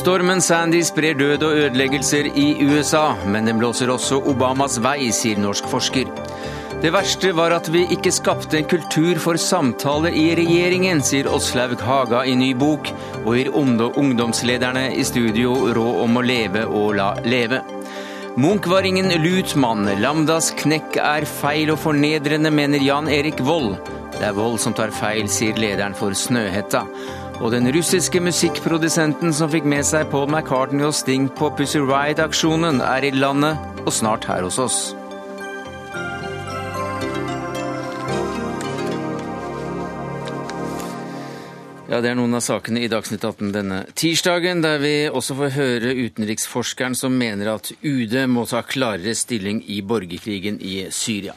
Stormen Sandy sprer død og ødeleggelser i USA, men den blåser også Obamas vei, sier norsk forsker. Det verste var at vi ikke skapte en kultur for samtaler i regjeringen, sier Åslaug Haga i ny bok, og gir ungdomslederne i studio råd om å leve og la leve. Munch var ingen lutmann. Lambdas knekk er feil og fornedrende, mener Jan Erik Vold. Det er Vold som tar feil, sier lederen for Snøhetta. Og den russiske musikkprodusenten som fikk med seg Paul McCartney og Sting på Pussy Riot-aksjonen, er i landet og snart her hos oss. Ja, Det er noen av sakene i Dagsnytt 18 denne tirsdagen, der vi også får høre utenriksforskeren som mener at UD må ta klarere stilling i borgerkrigen i Syria.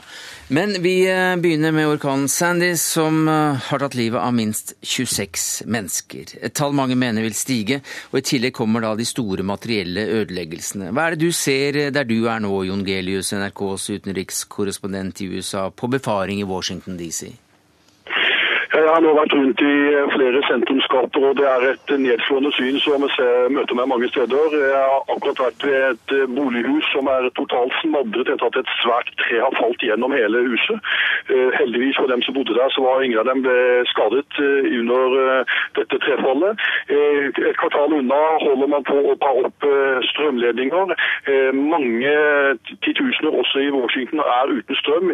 Men vi eh, begynner med orkanen Sandy, som eh, har tatt livet av minst 26 mennesker. Et tall mange mener vil stige, og i tillegg kommer da de store materielle ødeleggelsene. Hva er det du ser eh, der du er nå, Jon Gelius, NRKs utenrikskorrespondent i USA, på befaring i Washington DC? Jeg har nå vært rundt i flere sentrumsgater, og det er et nedslående syn som jeg møter meg mange steder. Jeg har akkurat vært ved et bolighus som er totalt smadret etter at et svært tre har falt gjennom hele huset. Eh, heldigvis for dem som bodde der, så var ingen av dem ble skadet eh, under eh, dette trefallet. Et kvartal unna holder man på å ta opp strømledninger. Mange titusener også i Washington er uten strøm.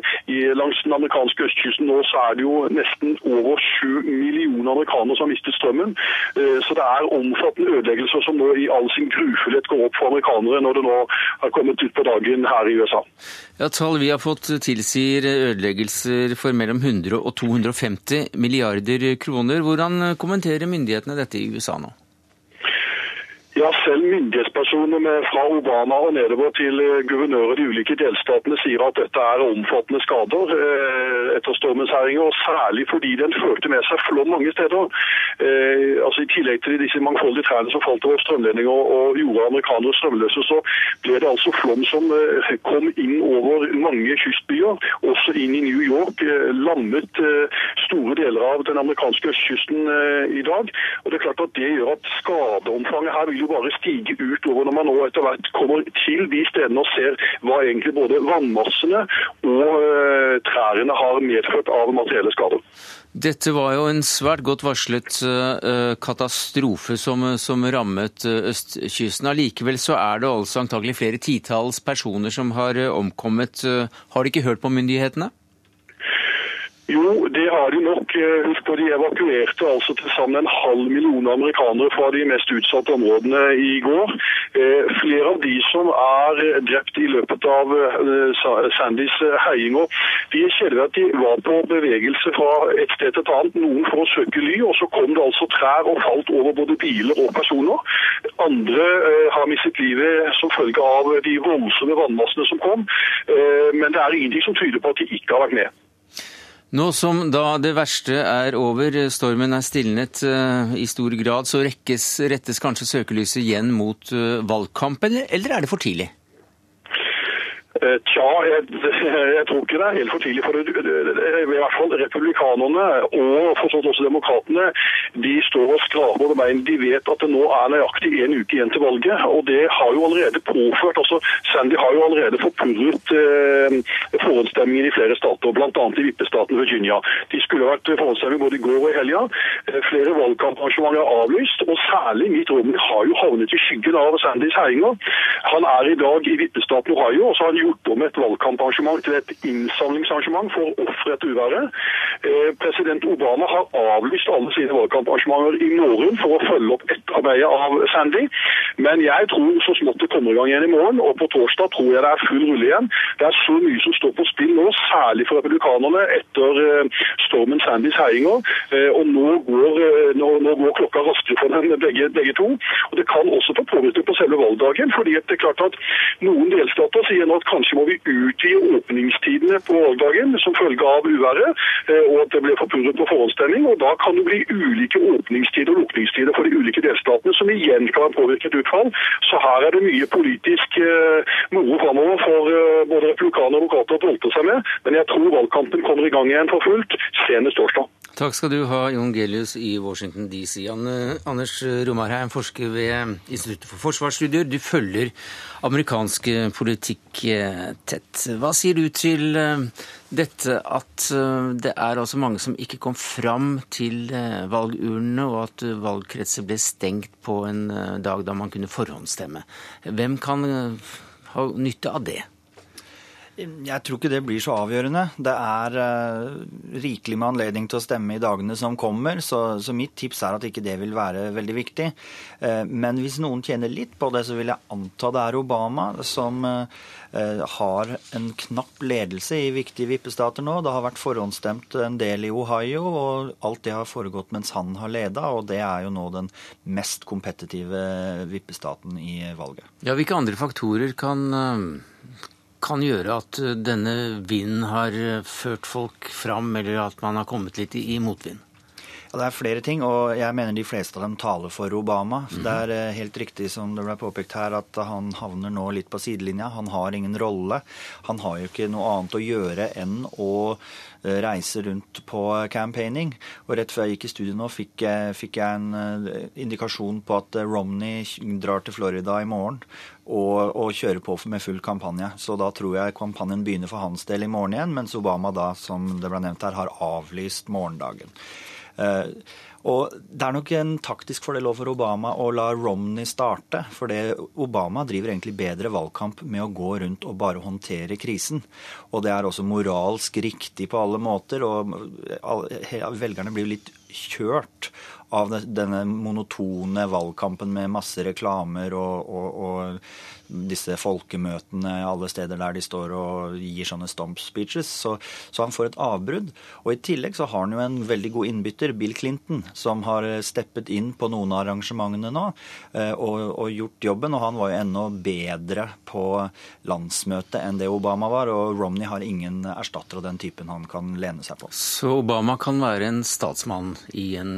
Langs den amerikanske østkysten nå så er det jo nesten over over sju millioner amerikanere som har mistet strømmen. Eh, så det er omfattende ødeleggelser som nå i all sin grufullhet går opp for amerikanere når det nå har kommet ut på dagen her i USA. Ja, Tall vi har fått tilsier ødeleggelser for mellom 100 og 250 milliarder kroner. Hvordan kommenterer myndighetene dette i USA nå? Ja, selv myndighetspersoner med, fra Obama og nedover til eh, guvernører i de ulike delstatene sier at dette er omfattende skader eh, etter stormens herjinger, og særlig fordi den førte med seg flom mange steder. Eh, altså I tillegg til disse mangfoldige trærne som falt over strømledninger og gjorde amerikanere strømløse, så ble det altså flom som eh, kom inn over mange kystbyer, også inn i New York. Eh, lammet store deler av den amerikanske østkysten i dag. Og det er klart at det gjør at skadeomfanget her vil jo bare stige utover når man nå etter hvert kommer til de stedene og ser hva egentlig både vannmassene og uh, trærne har medført av materielle skader. Dette var jo en svært godt varslet uh, katastrofe som, som rammet østkysten. Allikevel så er det altså antagelig flere titalls personer som har omkommet. Har de ikke hørt på myndighetene? Jo, det har de nok. Eh, husk på De evakuerte altså til sammen en halv million amerikanere fra de mest utsatte områdene i går. Eh, flere av de som er drept i løpet av eh, Sandys heiinger, de er kjenner at de var på bevegelse fra et sted til et annet, noen for å søke ly, og så kom det altså trær og falt over både biler og personer. Andre har mistet livet som følge av de voldsomme vannmassene som kom, men det er ingenting som tyder på at de ikke har vært med. Nå som da det verste er over, stormen er stilnet uh, i stor grad, så rekkes, rettes kanskje søkelyset igjen mot uh, valgkampen, eller er det for tidlig? Eh, tja, jeg, jeg, tror ikke det er helt for tidlig. for I hvert fall republikanerne og for sånn også demokratene de står og skraper over bein. De vet at det nå er nøyaktig en uke igjen til valget. og Det har jo allerede påført altså Sandy har jo allerede forpurret eh, forhåndsstemmingen i flere stater, bl.a. i vippestaten Virginia. De skulle vært forhåndsstemming både i går og i helga. Eh, flere valgkamparrangementer er avlyst, og særlig Mitt Romney har jo havnet i skyggen av Sandys heiinger. Han er i dag i vippestaten Ohio, og så har han gjort om et valgkamparrangement til et innsamlingsarrangement for ofre etter uværet. Eh, president Obama har avlyst alle sine valgkamparrangementer i morgen for å følge opp etterarbeidet av Sandy. Men jeg tror så smått det kommer i gang igjen i morgen, og på torsdag tror jeg det er full rulle igjen. Det er så mye som står på spill nå, særlig for republikanerne etter eh, stormen Sandys herjinger. Eh, og nå går, nå, nå går, klokka raskere for dem begge, begge, to. Og det kan også få påvirkning på selve valgdagen, fordi det er klart at noen delstater sier nå at kanskje må vi utvide åpningstidene på valgdagen som følge av uværet. Eh, og at det ble forpurret på forhåndsstemming. og Da kan det bli ulike åpningstider og lukningstider for de ulike delstatene, som igjen kan påvirke et utfall. Så her er det mye politisk moro framover for både republikanere og advokater å brolte seg med. Men jeg tror valgkampen kommer i gang igjen for fullt senest torsdag. Takk skal du ha, Jon Gelius i Washington DC. Anders Romarheim, forsker ved Instituttet for forsvarsstudier. Du følger amerikansk politikk eh, tett. Hva sier du til eh, dette at eh, det er altså mange som ikke kom fram til valgurnene, og at valgkretser ble stengt på en dag da man kunne forhåndsstemme? Hvem kan ha nytte av det? Jeg tror ikke det blir så avgjørende. Det er uh, rikelig med anledning til å stemme i dagene som kommer, så, så, mitt tips er at ikke det vil være veldig viktig. Uh, men hvis noen tjener litt på det, så vil jeg anta det er Obama som uh, har en knapp ledelse i viktige vippestater nå. Det har vært forhåndsstemt en del i Ohio, og alt det har foregått mens han har leda, og det er jo nå den mest kompetitive vippestaten i valget. Ja, Hvilke andre faktorer kan kan gjøre at eh, denne vinden har eh, ført folk fram, eller at man har kommet litt i motvind? Ja, Det er flere ting, og jeg mener de fleste av dem taler for Obama. Mm. Det er eh, helt riktig som det ble påpekt her, at han havner nå litt på sidelinja. Han har ingen rolle. Han har jo ikke noe annet å gjøre enn å reise rundt på campaigning. Og rett før jeg gikk i studio nå, fikk jeg, fikk jeg en indikasjon på at Romney drar til Florida i morgen og, og kjøre på med full kampanje. Så da tror jeg kampanjen begynner for hans del i morgen igjen, mens Obama da, som det ble nevnt her, har avlyst morgendagen. Uh, og Det er nok en taktisk fordel for Obama å la Romney starte. For Obama driver egentlig bedre valgkamp med å gå rundt og bare håndtere krisen. Og det er også moralsk riktig på alle måter. Og velgerne blir litt kjørt av denne monotone valgkampen med masse reklamer og, og, og disse folkemøtene alle steder der de står og gir sånne stump speeches. Så, så, han får et avbrudd. Og i tillegg så har han jo en veldig god innbytter, Bill Clinton, som har steppet inn på noen av arrangementene nå eh, og, og gjort jobben. Og han var jo enda bedre på landsmøtet enn det Obama var. Og Romney har ingen erstatter av den typen han kan lene seg på. Så Obama kan være en statsmann i en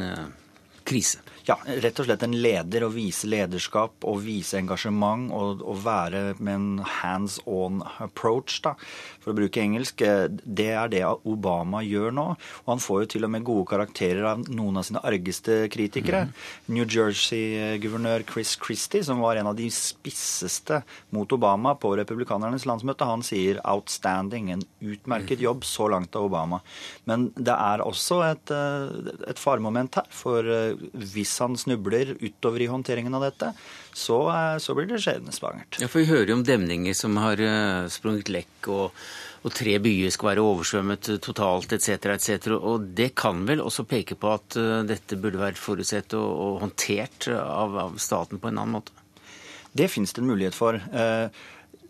eh, krise? Ja, rett og slett en leder. Å vise lederskap og vise engasjement og, og være med en hands on approach, da, for å bruke engelsk. Det er det Obama gjør nå. Og han får jo til og med gode karakterer av noen av sine argeste kritikere. Mm. New Jersey-guvernør Chris Christie, som var en av de spisseste mot Obama på republikanernes landsmøte, han sier 'outstanding', en utmerket jobb så langt av Obama. Men det er også et, et faremoment her. for hvis han snubler utover i håndteringen av dette, så, eh, så blir det skjebnesvangert. Ja, for vi hører jo om demninger som har uh, sprunget lekk, og, og, tre byer skal være oversvømmet totalt etc. etc. Og det kan vel også peke på at dette burde vært forutsett og, og håndtert av, av, staten på en annen måte? Det finnes det en mulighet for.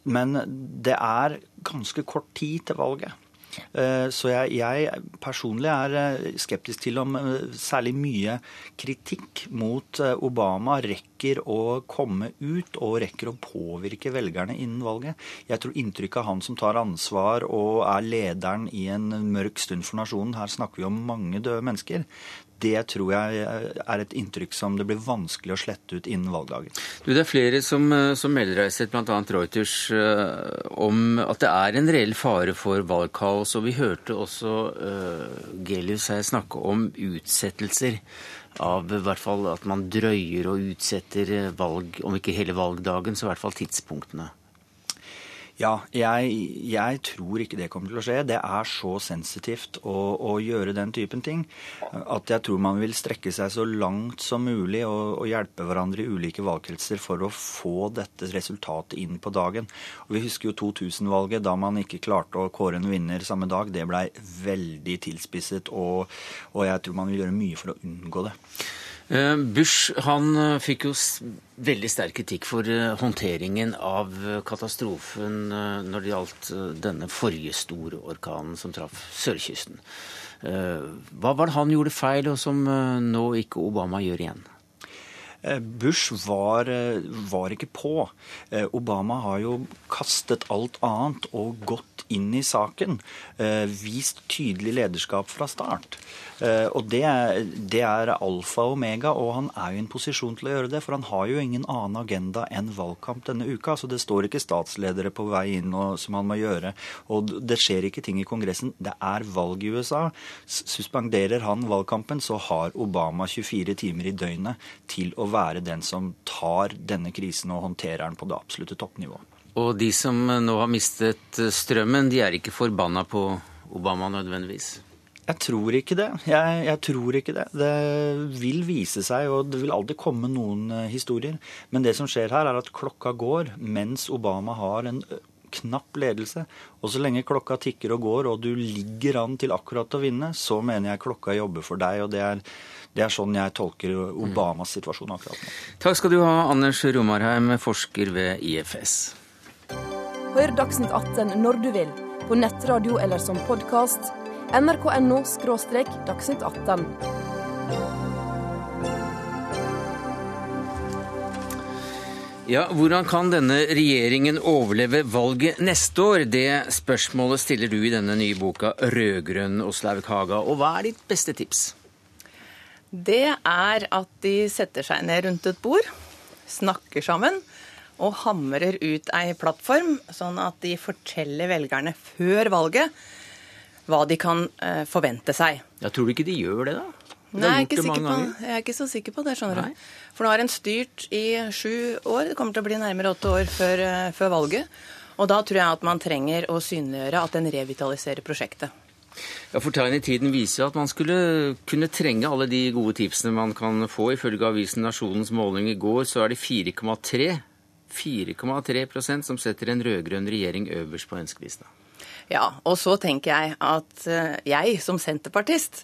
Men det er ganske kort tid til valget. Eh, så jeg, jeg, personlig er eh, skeptisk til om eh, særlig mye kritikk mot Obama rekker å komme ut og rekker å påvirke velgerne innen valget. Jeg tror inntrykket av han som tar ansvar og er lederen i en mørk stund for nasjonen, her snakker vi om mange døde mennesker, det tror jeg er et inntrykk som det blir vanskelig å slette ut innen valgdagen. Du, det er flere som, eh, som melder seg, bl.a. Reuters, uh, om at det er en reell fare for valgkaos. Og vi hørte også uh, Gelius her snakke om utsettelser av i hvert fall at man drøyer og utsetter valg, om ikke hele valgdagen, så i hvert fall tidspunktene. Ja, jeg, jeg, tror ikke det kommer til å skje. Det er så sensitivt å, å, gjøre den typen ting at jeg tror man vil strekke seg så langt som mulig og, og hjelpe hverandre i ulike valgkretser for å få dette resultatet inn på dagen. Og Vi husker jo 2000-valget, da man ikke klarte å kåre en vinner samme dag. Det blei veldig tilspisset, og, og jeg tror man vil gjøre mye for å unngå det. Eh, Bush han eh, fikk jo veldig sterk kritikk for eh, håndteringen av katastrofen når det gjaldt denne forrige store orkanen som traff sørkysten. Hva var det han gjorde feil, og som nå ikke Obama gjør igjen? Bush var, var, ikke på. Obama har jo kastet alt annet og gått inn i saken, eh, vist tydelig lederskap fra start. Eh, og det det er alfa og omega, og han er jo i en posisjon til å gjøre det. For han har jo ingen annen agenda enn valgkamp denne uka. Så det står ikke statsledere på vei inn og, som han må gjøre. Og det skjer ikke ting i Kongressen. Det er valg i USA. Suspenderer han valgkampen, så har Obama 24 timer i døgnet til å være den som tar denne krisen og håndterer den på det absolutte toppnivået. Og de som nå har mistet strømmen, de er ikke forbanna på Obama nødvendigvis? Jeg tror ikke det. Jeg, jeg, tror ikke det. Det vil vise seg, og det vil alltid komme noen uh, historier. Men det som skjer her, er at klokka går mens Obama har en knapp ledelse. Og så lenge klokka tikker og går, og du ligger an til akkurat å vinne, så mener jeg klokka jobber for deg. og det er det er sånn jeg tolker Obamas situasjon akkurat nå. Takk skal du ha, Anders Romarheim, forsker ved IFS. Hør Dagsnytt 18 når du vil, på nettradio eller som podkast. nrk.no – dagsnytt 18. Ja, Hvordan kan denne regjeringen overleve valget neste år? Det spørsmålet stiller du i denne nye boka 'Rødgrønn Oslaug Haga'. Og hva er ditt beste tips? det er at de setter seg ned rundt et bord, snakker sammen og hamrer ut ei plattform, sånn at de forteller velgerne før valget hva de kan eh, forvente seg. Jeg tror du ikke de gjør det, da? Nei, jeg er, ikke på, jeg er ikke så sikker på det, skjønner Nei. du. For nå har en styrt i sju år. Det kommer til å bli nærmere åtte år før, eh, før valget. Og da tror jeg at man trenger å synliggjøre at den revitaliserer prosjektet. Ja, for Tegn i tiden viser at man skulle kunne trenge alle de gode tipsene man kan få. Ifølge avisen Nasjonens måling i går så er det 4,3 4,3% som setter en rød-grønn regjering øverst på ønskelista. Ja, og så tenker jeg at eh, jeg som senterpartist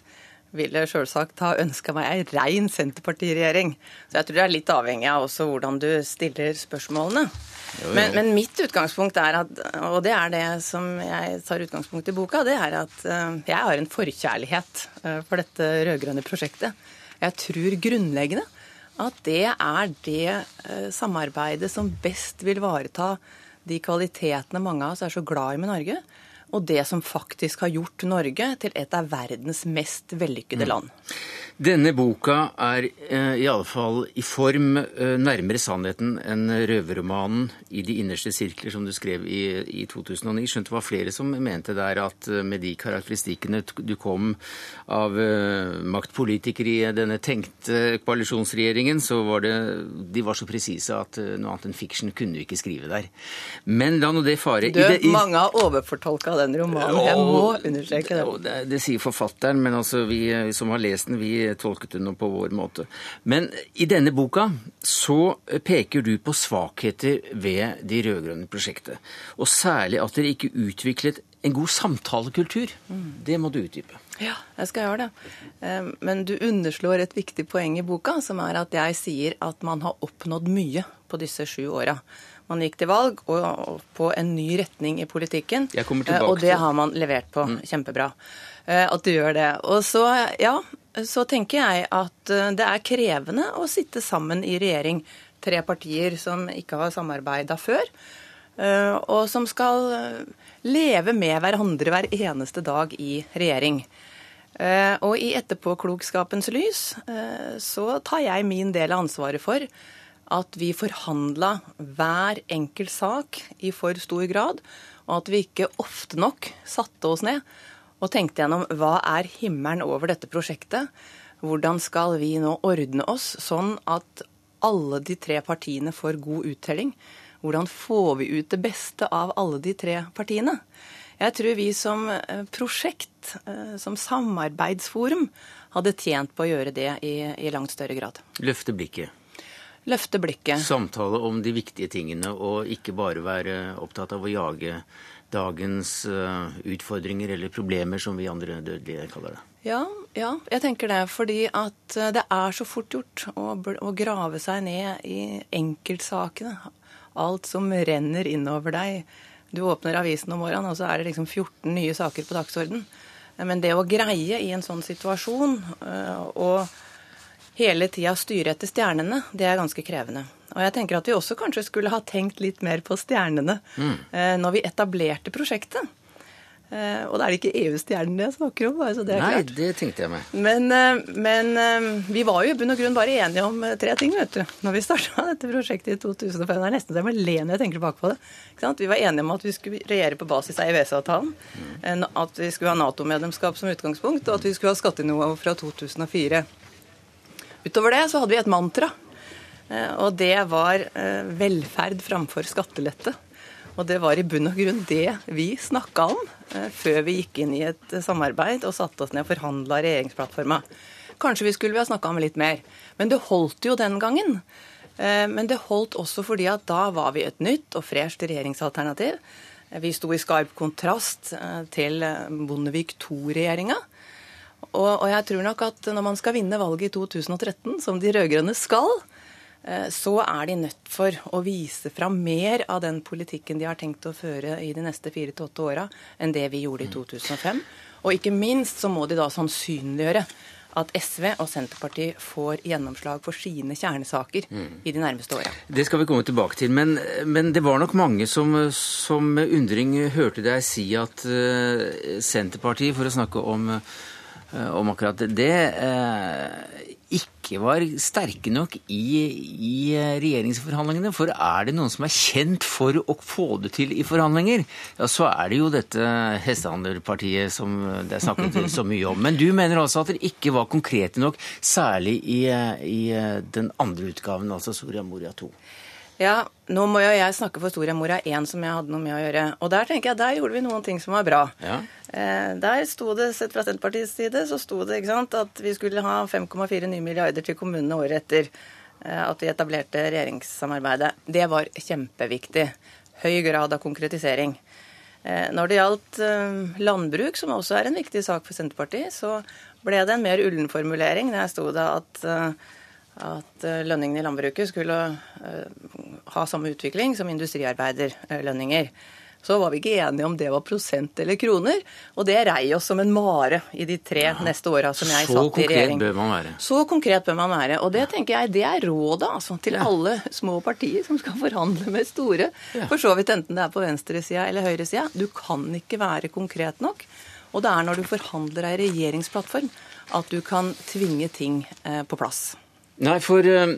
ville sjølsagt ha ønska meg ei rein Senterpartiregjering. Så jeg tror det er litt avhengig av også hvordan du stiller spørsmålene. Jo, jo. Men, men, mitt utgangspunkt er at, og det er det som jeg tar utgangspunkt i boka, det er at uh, jeg har en forkjærlighet uh, for dette rød-grønne prosjektet. Jeg tror grunnleggende at det er det uh, samarbeidet som best vil vareta de kvalitetene mange av oss er så glad i med Norge og det som faktisk har gjort Norge til et av verdens mest vellykkede mm. Denne boka er eh, i alle fall i form eh, nærmere sannheten enn røverromanen 'I de innerste sirkler', som du skrev i, i 2009. Skjønte det var flere som mente der at eh, med de karakteristikkene du kom av eh, maktpolitikere i denne tenkte koalisjonsregjeringen, så var det De var så presise at eh, noe annet enn fiction kunne du ikke skrive der. Men la nå det fare. Du, det, i, mange har overfortolka den romanen. Jeg må understreke det. Det, det sier forfatteren, men altså vi som har lest den, vi tolket det nå på vår måte. Men i denne boka så peker du på svakheter ved de rød-grønne prosjektet. Og særlig at dere ikke utviklet en god samtalekultur. Det må du utdype. Ja, jeg skal gjøre det. Eh, men du underslår et viktig poeng i boka, som er at jeg sier at man har oppnådd mye på disse sju åra. Man gikk til valg og på en ny retning i politikken, eh, og det har man levert på. Mm. Kjempebra at du gjør det. Og så, ja, så tenker jeg at eh, det er krevende å sitte sammen i regjering, tre partier som ikke har samarbeida før, eh, og som skal eh, leve med hverandre hver eneste dag i regjering. Og i etterpåklokskapens lys så tar jeg min del av ansvaret for at vi forhandla hver enkelt sak i for stor grad, og at vi ikke ofte nok satte oss ned og tenkte gjennom hva er himmelen over dette prosjektet? Hvordan skal vi nå ordne oss sånn at alle de tre partiene får god uttelling? Hvordan får vi ut det beste av alle de tre partiene? Jeg tror vi som eh, prosjekt, eh, som samarbeidsforum, hadde tjent på å gjøre det i, i langt større grad. Løfte blikket. Løfte blikket. Samtale om de viktige tingene, og ikke bare være opptatt av å jage dagens uh, utfordringer eller problemer, som vi andre dødelige kaller det? Ja, ja, jeg tenker det. Fordi at eh, det er så fort gjort å, å grave seg ned i enkeltsakene. Alt som renner innover deg. Du åpner avisen om morgenen, og så er det liksom 14 nye saker på dagsorden. Men det å greie i en sånn situasjon uh, og hele tida styre etter stjernene, det er ganske krevende. Og jeg tenker at vi også kanskje skulle ha tenkt litt mer på stjernene mm. eh, når vi etablerte prosjektet. Eh, og da er det ikke EU-stjernene jeg snakker om, Altså det er Nei, klart. det tenkte jeg meg. Men, eh, men vi var jo i bunn og grunn bare enige om tre ting vet du, når vi starta dette prosjektet i 2005. Det er nesten så jeg må le når jeg tenker tilbake på det. Vi var enige om at vi skulle regjere på basis av EØS-avtalen. Mm. At vi skulle ha Nato-medlemskap som utgangspunkt, og at vi skulle ha skattenivå fra 2004. Utover det så hadde vi et mantra. Eh, Og det var eh, velferd framfor skattelette. Og det var i bunn og grunn det vi snakka om eh, før vi gikk inn i et samarbeid og satte oss ned og forhandla regjeringsplattforma. Kanskje vi skulle ha snakka om litt mer. Men det holdt jo den gangen. Men det holdt også fordi at da var vi et nytt og fresht regjeringsalternativ. Vi sto i skarp kontrast til Bondevik II-regjeringa. Og, jeg tror nok at når man skal vinne valget i 2013, som de rød-grønne skal, så er de nødt for å vise fram mer av den politikken de har tenkt å føre i de neste fire til åtte åra, enn det vi gjorde i 2005. Og ikke minst så må de da sannsynliggjøre at SV og Senterpartiet får gjennomslag for sine kjernesaker i de nærmeste åra. Det skal vi komme tilbake til, men, men det var nok mange som, som med undring hørte deg si at uh, Senterpartiet, for å snakke om, uh, om akkurat det, eh, ikke var sterke nok i, i eh, regjeringsforhandlingene. For er det noen som er kjent for å få det til i forhandlinger, ja, så er det jo dette hestehandlerpartiet som det er snakket så mye om. Men du mener altså at dere ikke var konkrete nok, særlig i, eh, i eh, den andre utgaven, altså Soria Moria 2. Ja, nå må jo jeg snakke for Soria Moria 1, som jeg hadde noe med å gjøre. Og der tenker jeg, der gjorde vi noen ting som var bra. Ja. Eh, der sto det, sett fra Senterpartiets side, så sto det ikke sant, at vi skulle ha 5,4 nye milliarder til kommunene året etter eh, at vi etablerte regjeringssamarbeidet. Det var kjempeviktig. Høy grad av konkretisering. Eh, når det gjaldt landbruk, som også er en viktig sak for Senterpartiet, så ble det en mer ullen formulering. Der sto det at at lønningene i landbruket skulle ha samme utvikling som industriarbeiderlønninger. Så var vi ikke enige om det var prosent eller kroner, og det rei oss som en mare i de tre neste åra som jeg satt i regjering. Så konkret bør man være. Så konkret bør man være. Og det tenker jeg, det er rådet altså, til Ja. alle små partier som skal forhandle med store. Ja. For så vidt enten det er på venstresida eller høyresida. Du kan ikke være konkret nok. Og det er når du forhandler ei regjeringsplattform at du kan tvinge ting eh, på plass. Nei, for eh,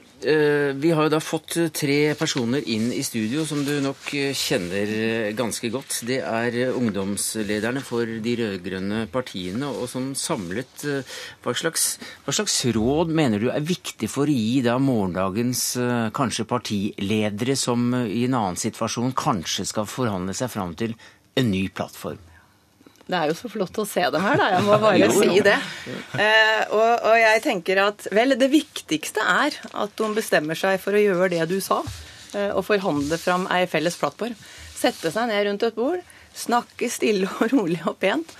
vi har jo da fått eh, tre personer inn i studio som du nok kjenner ganske godt. Det er ungdomslederne for de rød-grønne partiene. Og som samlet, uh, hva slags, hva slags råd mener du er viktig for å gi da morgendagens uh, kanskje partiledere som i en annen situasjon kanskje skal forhandle seg fram til en ny plattform? Det er jo så flott å se dem her, da. Jeg må bare si det. Eh, og, og jeg tenker at vel, det viktigste er at de bestemmer seg for å gjøre det du sa, eh, og forhandle fram ei felles plattform. Sette seg ned rundt et bord, snakke stille og rolig og pent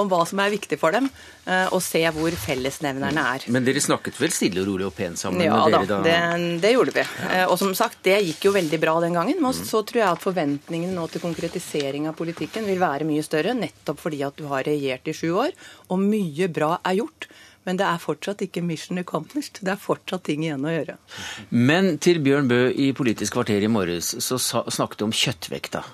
om hva som er viktig for dem, eh, og se hvor fellesnevnerne er. Men dere snakket vel stille og rolig og pent sammen? Ja da, da, det, det gjorde vi. Ja. Og som sagt, det gikk jo veldig bra den gangen. Men så tror jeg at forventningene nå til konkretisering av politikken vil være mye større, nettopp fordi at du har regjert i sju år, og mye bra er gjort. Men det er fortsatt ikke mission accomplished. Det er fortsatt ting igjen å gjøre. Men til Bjørn Bø i Politisk kvarter i morges så snakket du om kjøttvekta.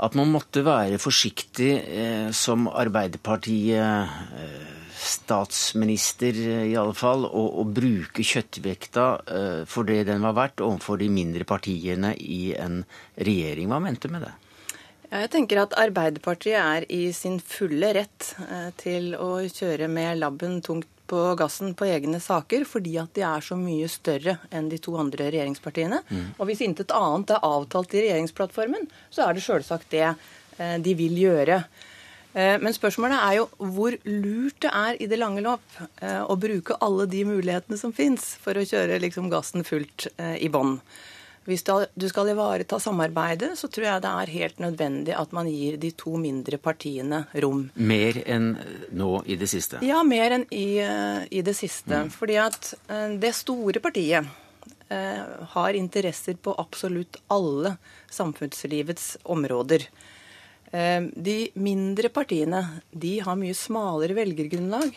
At man måtte være forsiktig eh, som Arbeiderpartiet, eh, statsminister eh, i alle fall, og, bruke kjøttvekta eh, for det den var verdt overfor de mindre partiene i en regjering. Hva mente du med det? Ja, Jeg tenker at Arbeiderpartiet er i sin fulle rett eh, til å kjøre med labben tungt på gassen på egne saker, fordi at de er så mye større enn de to andre regjeringspartiene. Og hvis intet annet er avtalt i regjeringsplattformen, så er det selvsagt det eh, de vil gjøre. Eh, Men spørsmålet er jo hvor lurt det er i det lange løp eh, å bruke alle de mulighetene som fins for å kjøre liksom gassen fullt i bånn. Hvis du skal ivareta samarbeidet, så tror jeg det er helt nødvendig at man gir de to mindre partiene rom. Mer enn nå i det siste? Ja, mer enn i, eh, i det siste. Fordi at eh, det store partiet eh, har interesser på absolutt alle samfunnslivets områder. Eh, De mindre partiene de har mye smalere velgergrunnlag.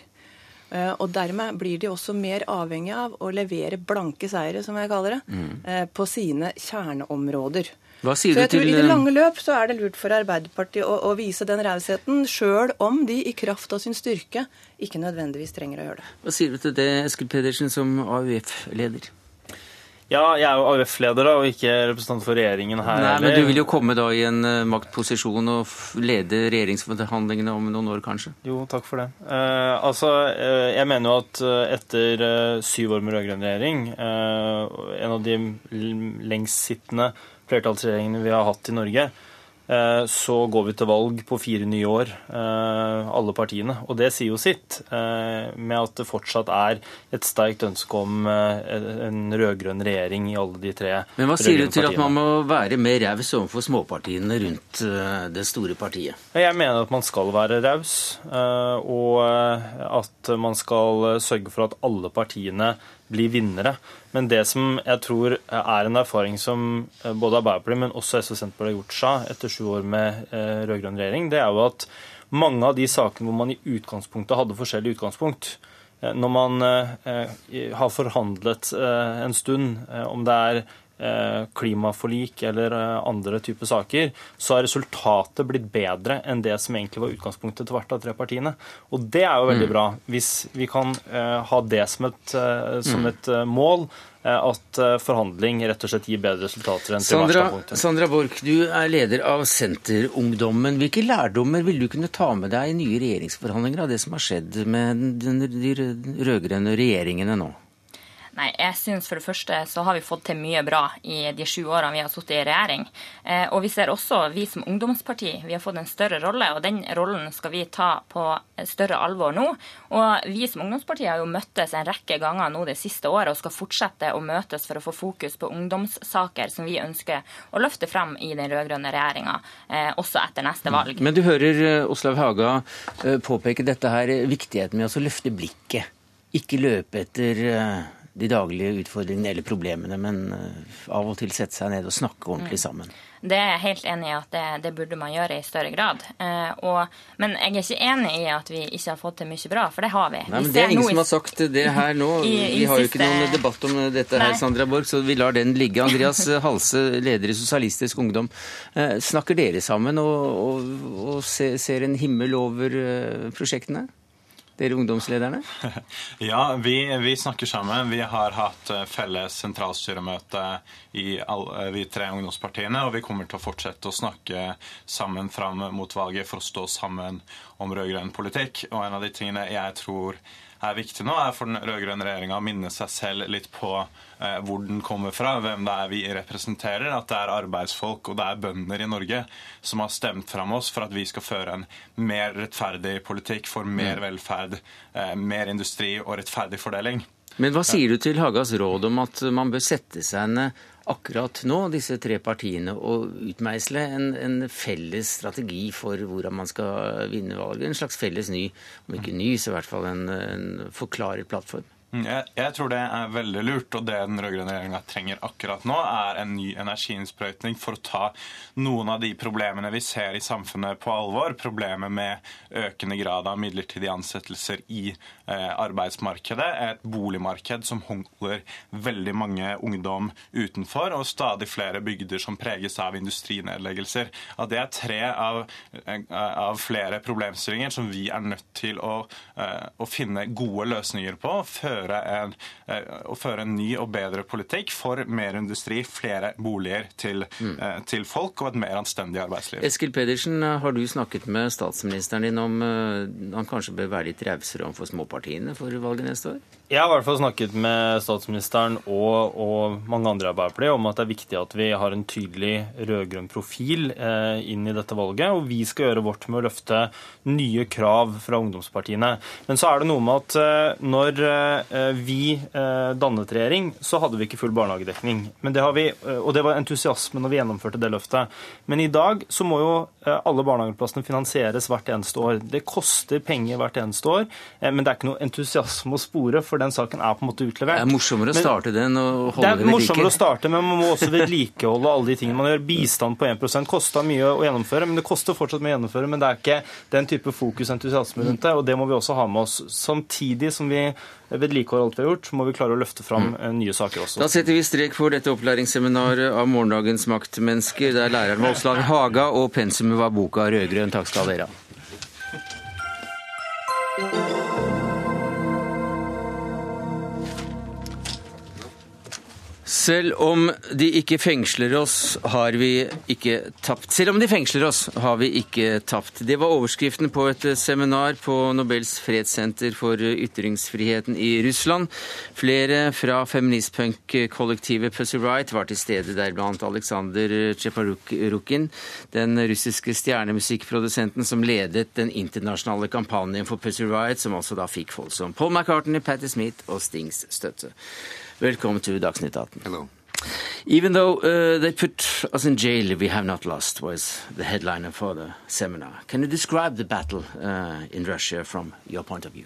Eh, Og dermed blir de også mer avhengig av å levere blanke seire, som jeg kaller det, mm. på sine kjerneområder. Hva sier så jeg tror til I det lange løp så er det lurt for Arbeiderpartiet å, å vise den rausheten, sjøl om de i kraft av sin styrke ikke nødvendigvis trenger å gjøre det. Hva sier du til det, Eskil Pedersen, som AUF-leder? Ja, jeg er jo AUF-leder og ikke representant for regjeringen her. Nei, Men du vil jo komme da i en uh, maktposisjon og lede regjeringsforhandlingene om noen år, kanskje? Jo, takk for det. Eh, altså, uh, Jeg mener jo at etter syv år med rød-grønn regjering, en av de lengstsittende flertallsregjeringene vi har hatt i Norge, Eh, så går vi til valg på fire nye år, eh, alle partiene. Og det sier jo sitt, eh, med at det fortsatt er et sterkt ønske om en rød-grønn regjering i alle de tre partiene. Men hva sier du til at man må være mer raus overfor småpartiene rundt det store partiet? Jeg mener at man skal være raus, og at man skal sørge for at alle partiene bli vinnere. Men det som jeg tror er en erfaring som eh, både Arbeiderpartiet, men også SV og Senterpartiet har gjort seg etter sju år med eh, rød-grønn regjering, det er jo at mange av de sakene hvor man i utgangspunktet hadde forskjellig utgangspunkt, eh, når man har forhandlet en stund, om det er klimaforlik eller eh, andre typer saker, så har resultatet blitt bedre enn det som egentlig var utgangspunktet til hvert av tre partiene. Og det er jo veldig mm. bra, hvis vi kan eh, ha det som et, som mm. et mål. At forhandling rett og slett gir bedre resultater enn Sandra, Sandra Borch, du er leder av Senterungdommen. Hvilke lærdommer vil du kunne ta med deg i nye regjeringsforhandlinger av det som har skjedd med de rød-grønne regjeringene nå? Nei, jeg synes For det første så har vi fått til mye bra i de sju årene vi har sittet i regjering. Eh, og vi ser også, vi som ungdomsparti, vi har fått en større rolle. Og den rollen skal vi ta på større alvor nå. Og vi som ungdomsparti har jo møttes en rekke ganger nå det siste året og skal fortsette å møtes for å få fokus på ungdomssaker som vi ønsker å løfte frem i den rød-grønne regjeringa, eh, også etter neste valg. Men du hører Oslav eh, Haga påpeke dette her, viktigheten med å løfte blikket. Ikke løpe etter de daglige utfordringene eller problemene, men eh, av og til sette seg ned og snakke ordentlig mm. sammen. Det er jeg helt enig i at det, det burde man gjøre i større grad. Eh, og, men jeg er ikke enig i at vi ikke har fått til mye bra, for det har vi. Nei, men Det er ingen som har sagt det her nå. I, i vi har jo ikke noen debatt om dette her, Sandra Borch, så vi lar den ligge. Andreas Halse, leder i Sosialistisk Ungdom. Eh, snakker dere sammen og, og, og ser en himmel over prosjektene? Dere ungdomslederne? Ja, vi, vi, snakker sammen. Vi har hatt eh, felles sentralstyremøte i alle, eh, vi tre ungdomspartiene, og vi kommer til å fortsette å snakke sammen fram mot valget for å stå sammen om rød-grønn politikk. Og en av de tingene jeg tror er viktig nå, er for den rød-grønne regjeringa å minne seg selv litt på eh, hvor den kommer fra, hvem det er vi representerer. At det er arbeidsfolk og det er bønder i Norge som har stemt fram oss for at vi skal føre en mer rettferdig politikk for mer mm. velferd, eh, mer industri og rettferdig fordeling. Men hva sier du til Hagas råd om at man bør sette seg ned akkurat nå, disse tre partiene, å utmeisle en, en, felles strategi for hvordan man skal vinne valget. En slags felles ny, om ikke ny, så i hvert fall en, en forklaret plattform. Mm, jeg, jeg, tror det er veldig lurt, og det den rød-grønne regjeringa trenger akkurat nå, er en ny energiinnsprøytning for å ta noen av de problemene vi ser i samfunnet på alvor. Problemet med økende grad av midlertidige ansettelser i eh, arbeidsmarkedet. Et boligmarked som holder veldig mange ungdom utenfor, og stadig flere bygder som preges av industrinedleggelser. At det er tre av, eh, av flere problemstillinger som vi er nødt til å, eh, å finne gode løsninger på. før føre en, eh, å føre en ny og bedre politikk for mer industri, flere boliger til, mm. Eh, til, folk og et mer anstendig arbeidsliv. Eskil Pedersen, har du snakket med statsministeren din om eh, han kanskje bør være litt rausere overfor småpartiene for valget neste år? Jeg har i hvert fall snakket med statsministeren og, og mange andre i Arbeiderpartiet om at det er viktig at vi har en tydelig rød-grønn profil eh, inn i dette valget. Og vi skal gjøre vårt med å løfte nye krav fra ungdomspartiene. Men så er det noe med at eh, når eh, vi eh, dannet regjering, så hadde vi ikke full barnehagedekning. Det vi, eh, og det var entusiasme når vi gjennomførte det løftet. Men i dag så må jo eh, alle barnehageplassene finansieres hvert eneste år. Det koster penger hvert eneste år, men det er ikke noe entusiasme å spore. for den saken er på en måte utlevert. Det er morsommere å starte den og holde det Det er morsommere å starte, men man må også vedlikeholde alle de tingene man gjør. Bistand på 1% kosta mye å gjennomføre, men det koster fortsatt mye å gjennomføre. Men det er ikke den type fokus entusiasme rundt det, og det må vi også ha med oss. Samtidig som vi vedlikeholder alt vi har gjort, må vi klare å løfte fram mm. nye saker også. Da setter vi strek for dette opplæringsseminaret av morgendagens maktmennesker, der læreren var Åslaug Haga og pensumet var boka 'Rødgrønn'. Takk skal dere ha. Selv om de ikke fengsler oss, har vi ikke tapt. Selv om de fengsler oss, har vi ikke tapt. Det var overskriften på et seminar på Nobels fredssenter for ytringsfriheten i Russland. Flere fra feministpunk-kollektivet Pussy Riot var til stede, deriblant Aleksandr Tsjeparukin, den russiske stjernemusikkprodusenten som ledet den internasjonale kampanjen for Pussy Riot, som også da fikk folk som Paul McCartney, Patti Smith og Stings støtte. Welcome to Dagsnytt 18. Hello. Even though uh, they put us in jail, we have not lost, was the headliner for the seminar. Can you describe the battle uh, in Russia from your point of view?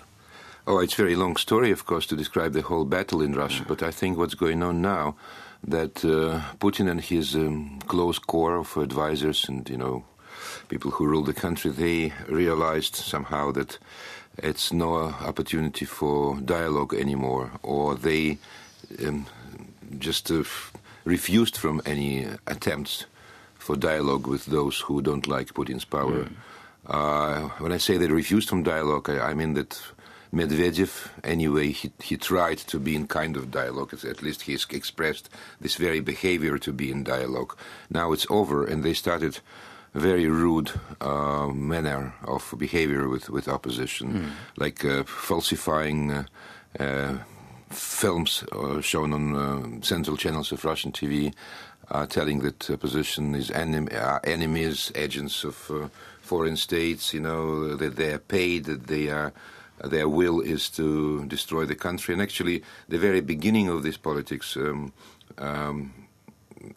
Oh, it's a very long story, of course, to describe the whole battle in Russia. But I think what's going on now, that uh, Putin and his um, close core of advisors and you know people who rule the country, they realized somehow that it's no opportunity for dialogue anymore, or they um, just uh, refused from any attempts for dialogue with those who don't like Putin's power. Mm. Uh, when I say they refused from dialogue, I, I, mean that Medvedev, anyway, he, he tried to be in kind of dialogue. At least he expressed this very behavior to be in dialogue. Now it's over, and they started a very rude uh, manner of behavior with, with opposition, mm. like uh, falsifying uh, uh, films uh, shown on uh, central channels of Russian TV are telling that opposition is enem enemies, agents of foreign states, you know, that they are paid, that they are their will is to destroy the country. And actually, the very beginning of this politics, um, um,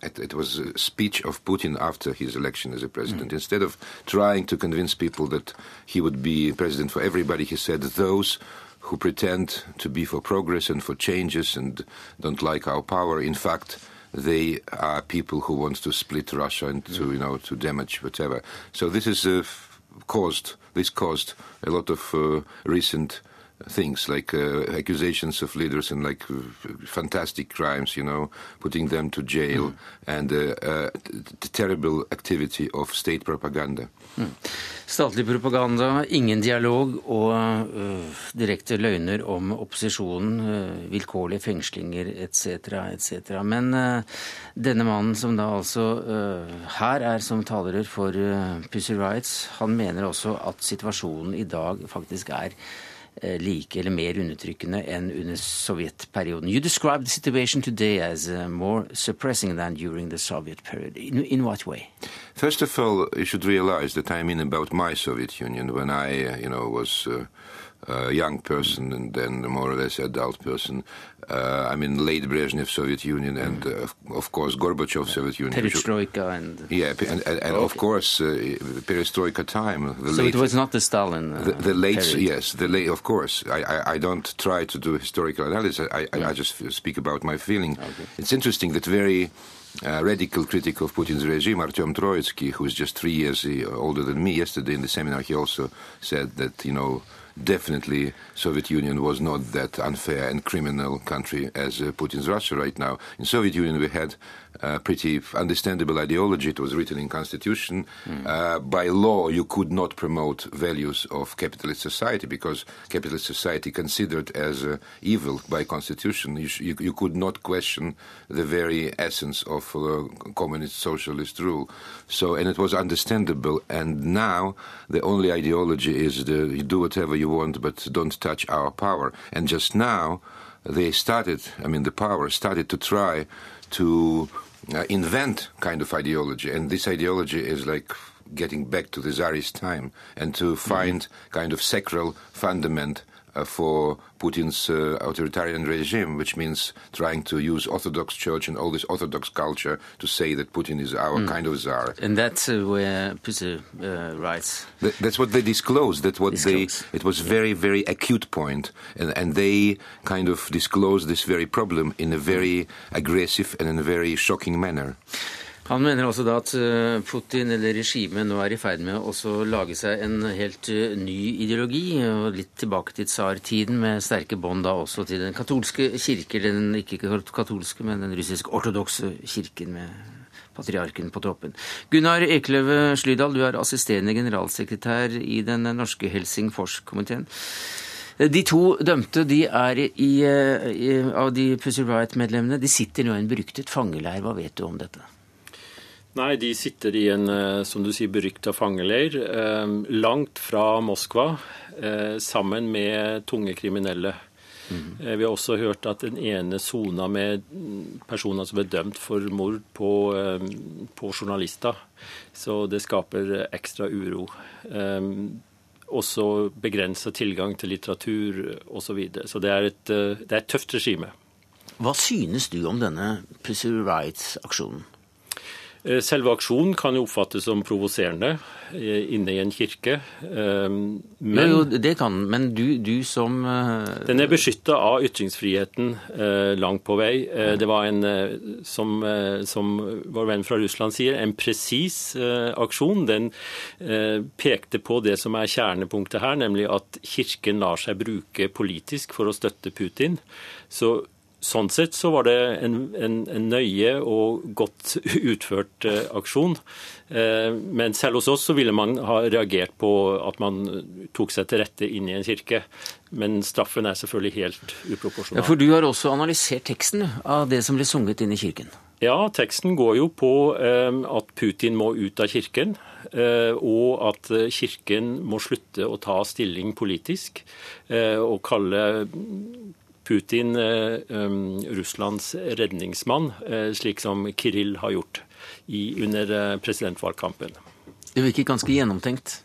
it, it, was a speech of Putin after his election as a president. Mm. Instead of trying to convince people that he would be president for everybody, he said those who pretend to be for progress and for changes and don't like our power. In fact, they are people who want to split Russia and to you know to damage whatever. So this is uh, caused this caused a lot of uh, recent things like uh, accusations of leaders and like uh, fantastic crimes, you know, putting them to jail, mm. and uh, uh the terrible activity of state propaganda. Mm. Statlig propaganda, ingen dialog og uh, direkte løgner om opposisjonen, uh, vilkårlige fengslinger etc., etc. Men denne mannen som da altså her er som taler for Pussy Rights, han mener også at situasjonen i dag faktisk er like eller mer undertrykkende enn under sovjetperioden. You described the situation today as uh, more suppressing than during the Soviet period. In, in, what way? First of all, you should realize that I mean about my Soviet Union when I, uh, you know, was. Uh, a young person and then more or less adult person. Uh, I mean, late Brezhnev Soviet Union and uh, of course Gorbachev Soviet Union. Perestroika and yeah, and, and, and okay. of course uh, Perestroika time. so late, it was not the Stalin. Uh, the, the, late, period. yes, the late. Of course, I, I, I, don't try to do historical analysis. I, I, I just speak about my feeling. Okay. It's interesting that very. Uh, radical critic of Putin's regime, Artyom Troitsky, who is just three years uh, older than me, yesterday in the seminar, he also said that, you know, definitely Soviet Union was not that unfair and criminal country as uh, Putin's Russia right now. In Soviet Union we had a pretty understandable ideology. It was written in constitution. Mm. Uh, by law, you could not promote values of capitalist society because capitalist society considered as uh, evil by constitution. You, you, you, could not question the very essence of uh, communist socialist rule. So, and it was understandable. And now the only ideology is the, you do whatever you want, but don't touch our power. And just now they started. I mean, the power started to try to uh, invent kind of ideology, and this ideology is like getting back to the Tsarist time and to find mm-hmm. kind of sacral fundament for Putin's uh, authoritarian regime, which means trying to use Orthodox Church and all this Orthodox culture to say that Putin is our mm. kind of czar. And that's uh, where Putin uh, writes. That, that's what they disclosed. That what disclosed. they. It was very very acute point, and and they kind of disclosed this very problem in a very aggressive and in a very shocking manner. Han mener også da at eh, Putin eller regimet nå er i ferd med å lage seg en helt eh, ny ideologi, og litt tilbake til tsartiden, med sterke bånd da også til den katolske kirke, den ikke katolske, men den russisk-ortodokse kirken med patriarken på toppen. Gunnar Ekløve Slydal, du er assisterende generalsekretær i den norske Helsingfors-komiteen. De to dømte de er i, i, av de Pussy Riot-medlemmene. De sitter nå i en beryktet fangeleir. Hva vet du om dette? Nei, de sitter i en eh, som du sier, berykta fangeleir eh, langt fra Moskva, eh, sammen med tunge kriminelle. Mm. Vi har også hørt at den ene sona med personer som er dømt for mord på, på journalister. Så det skaper ekstra uro også begrensa tilgang til litteratur osv. Så, videre. så det er, et, det er et tøft regime. Hva synes du om denne Pussy Rights-aksjonen? Eh, selve aksjonen kan jo oppfattes som provoserende eh, inne i en kirke. Men, jo, jo, det kan men du, du som Den er beskytta av ytringsfriheten langt på vei. Det var en, som, som vår venn fra Russland sier, en presis aksjon. Den pekte på det som er kjernepunktet her, nemlig at kirken lar seg bruke politisk for å støtte Putin. Så Sånn sett så var det en, en, en nøye og godt utført eh, aksjon. Eh, men selv hos oss så ville man ha reagert på at man tok seg til rette inn i en kirke. Men straffen er selvfølgelig helt uproporsjonal. Ja, For du har også analysert teksten av det som ble sunget inn i kirken? Ja, teksten går jo på eh, at Putin må ut av kirken. Eh, og at Kirken må slutte å ta stilling politisk eh, og kalle Putin eh, um, Russlands redningsmann, eh, slik som Kiril har gjort under eh, presidentvalgkampen. Det virker ganske gjennomtenkt?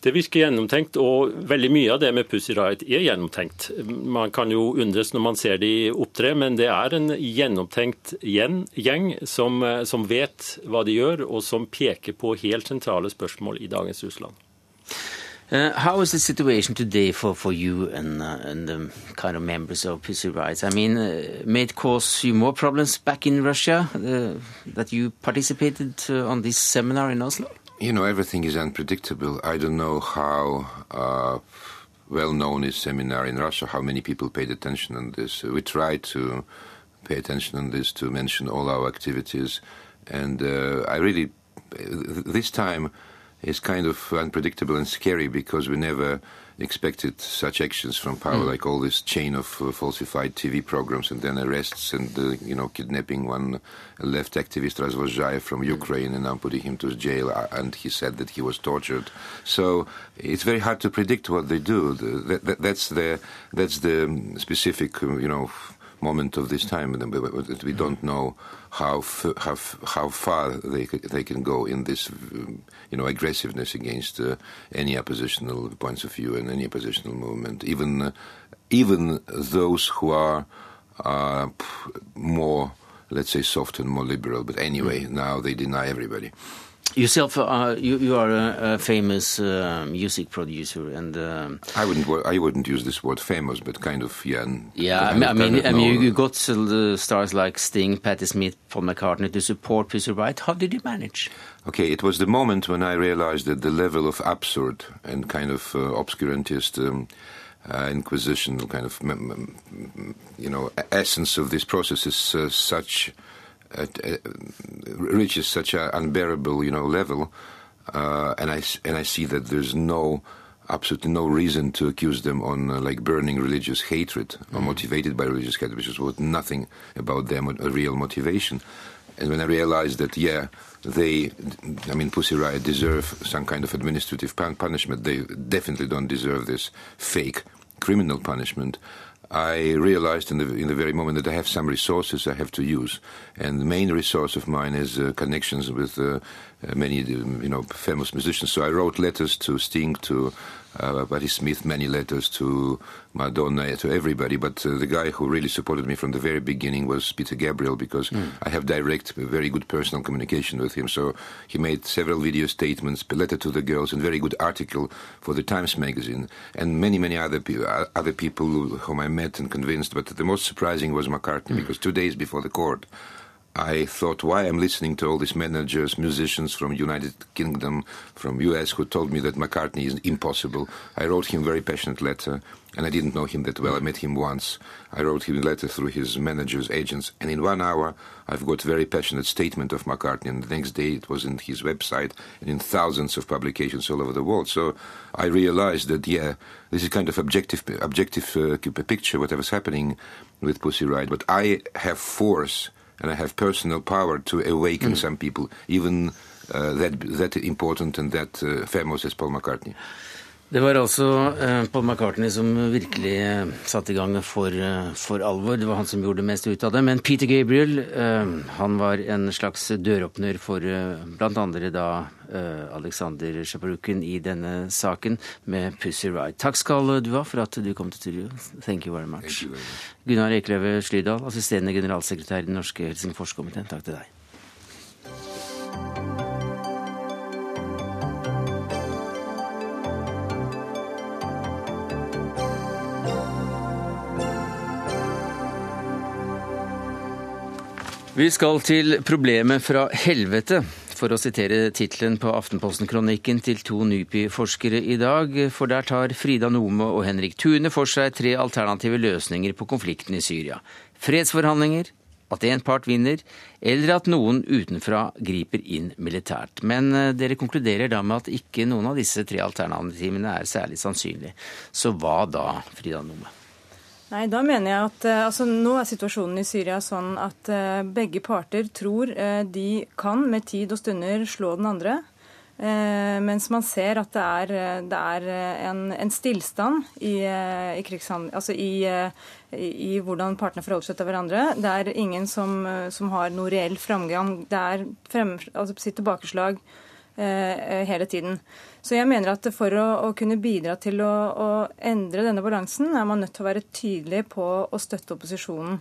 Det virker gjennomtenkt, og veldig mye av det med Pussy Riot er gjennomtenkt. Man kan jo undres når man ser de opptre, men det er en gjennomtenkt gjeng som, som vet hva de gjør, og som peker på helt sentrale spørsmål i dagens Russland. Uh, how is the situation today for, for you and, uh, and the kind of members of Pussy Rights? I mean, uh, may it cause you more problems back in Russia uh, that you participated uh, on this seminar in Oslo? You know, everything is unpredictable. I don't know how uh, well known is seminar in Russia, how many people paid attention on this. We tried to pay attention on this, to mention all our activities. And I really, this time, is kind of unpredictable and scary because we never expected such actions from power, mm. like all this chain of uh, falsified TV programs and then arrests and, uh, you know, kidnapping one left activist, Razvozhayev, from mm. Ukraine and now putting him to jail. Uh, and he said that he was tortured. So it's very hard to predict what they do. That, that, that's, the, that's the specific, you know, moment of this time. that We don't know how how how far they they can go in this you know aggressiveness against uh, any oppositional points of view and any oppositional movement, even uh, even those who are uh, more let's say soft and more liberal. But anyway, mm. now they deny everybody. Yourself, uh, you, you are a, a famous uh, music producer, and um, I wouldn't I wouldn't use this word famous, but kind of yeah. Yeah, I mean, I mean, I mean you, got the stars like Sting, Patti Smith, Paul McCartney to support Pussy Riot. How did you manage? Okay, it was the moment when I realized that the level of absurd and kind of uh, obscurantist. Um, uh, inquisition kind of you know essence of this process is uh, such uh, reaches such an unbearable, you know, level, uh, and I and I see that there's no absolutely no reason to accuse them on uh, like burning religious hatred or motivated by religious hatred, which was nothing about them a real motivation. And when I realized that, yeah, they, I mean, Pussy Riot deserve some kind of administrative punishment. They definitely don't deserve this fake criminal punishment. I realized in the in the very moment that I have some resources I have to use, and the main resource of mine is uh, connections with uh, many you know famous musicians. So I wrote letters to Sting, to uh, Patti Smith, many letters to Madonna, to everybody. But uh, the guy who really supported me from the very beginning was Peter Gabriel because mm. I have direct, very good personal communication with him. So he made several video statements, a letter to the girls, and very good article for the Times magazine, and many, many other pe- uh, other people whom I met and convinced. But the most surprising was McCartney mm. because two days before the court. I thought, why I'm listening to all these managers, musicians from United Kingdom, from US, who told me that McCartney is impossible. I wrote him very passionate letter, and I didn't know him that well. I met him once. I wrote him a letter through his managers, agents, and in one hour, I've got a very passionate statement of McCartney. And the next day, it was in his website and in thousands of publications all over the world. So I realized that, yeah, this is kind of objective, objective uh, picture, whatever's happening with Pussy Riot. But I have force and I have personal power to awaken mm. some people, even uh, that, that important and that uh, famous as Paul McCartney. Det var altså eh, Paul McCartney som virkelig eh, satte i gang for, eh, for, alvor. Det var han som gjorde det mest ut av det. Men Peter Gabriel han var en slags døråpner for bl.a. da Alexander Shaparukin i denne saken med Pussy Ride. Takk skal du ha for at du kom til studio. Thank you very much. Gunnar Ekeløve-Slydal, assisterende generalsekretær i den norske Helsingforskomiteen. Takk til deg. Vi skal til problemet fra helvete, for å sitere tittelen på Aftenposten-kronikken til to NUPI-forskere i dag. For der tar Frida Nome og Henrik Thune for seg tre alternative løsninger på konflikten i Syria. Fredsforhandlinger, at én part vinner, eller at noen utenfra griper inn militært. Men eh, dere konkluderer da med at ikke noen av disse tre alternativene er særlig sannsynlig. Så hva da, Frida Nome? Nei, da mener jeg at eh, altså, Nå er situasjonen i Syria sånn at uh, begge parter tror uh, de kan med tid og stunder slå den andre. Uh, mens man ser at det er, det er en, en, stillstand i, i, altså i, i, hvordan partene forholder seg til hverandre. Det er ingen som, som har noe reell framgang. Det er frem, altså, sitt tilbakeslag hele tiden. Så jeg mener at for å, å kunne bidra til å, å, endre denne balansen, er man nødt til å være tydelig på å støtte opposisjonen.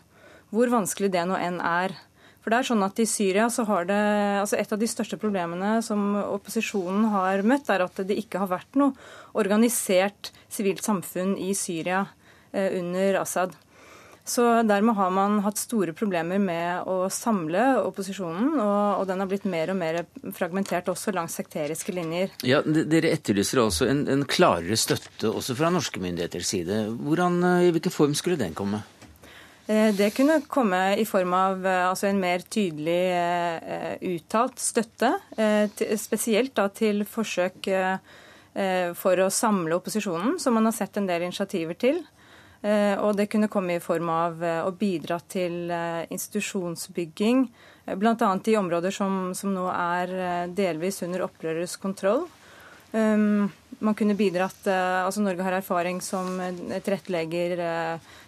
Hvor vanskelig det nå enn er. For det er sånn at I Syria så har det, altså et av de største problemene som opposisjonen har møtt, er at det ikke har vært noe organisert sivilt samfunn i Syria eh, under Assad. Så dermed har man hatt store problemer med å samle opposisjonen, og, og, den har blitt mer og mer fragmentert også langs sekteriske linjer. Ja, Dere etterlyser også en, en klarere støtte også fra norske myndigheters side. Hvordan, eh, I hvilken form skulle den komme? Eh, det kunne komme i form av eh, altså en mer tydelig uttalt støtte, spesielt da til forsøk for å samle opposisjonen, som man har sett en del initiativer til. Eh, og det kunne komme i form av eh, å bidra til eh, institusjonsbygging, bl.a. i områder som, som, nå er delvis under opprørers kontroll. Um, man kunne bidratt, altså Norge har erfaring som tilrettelegger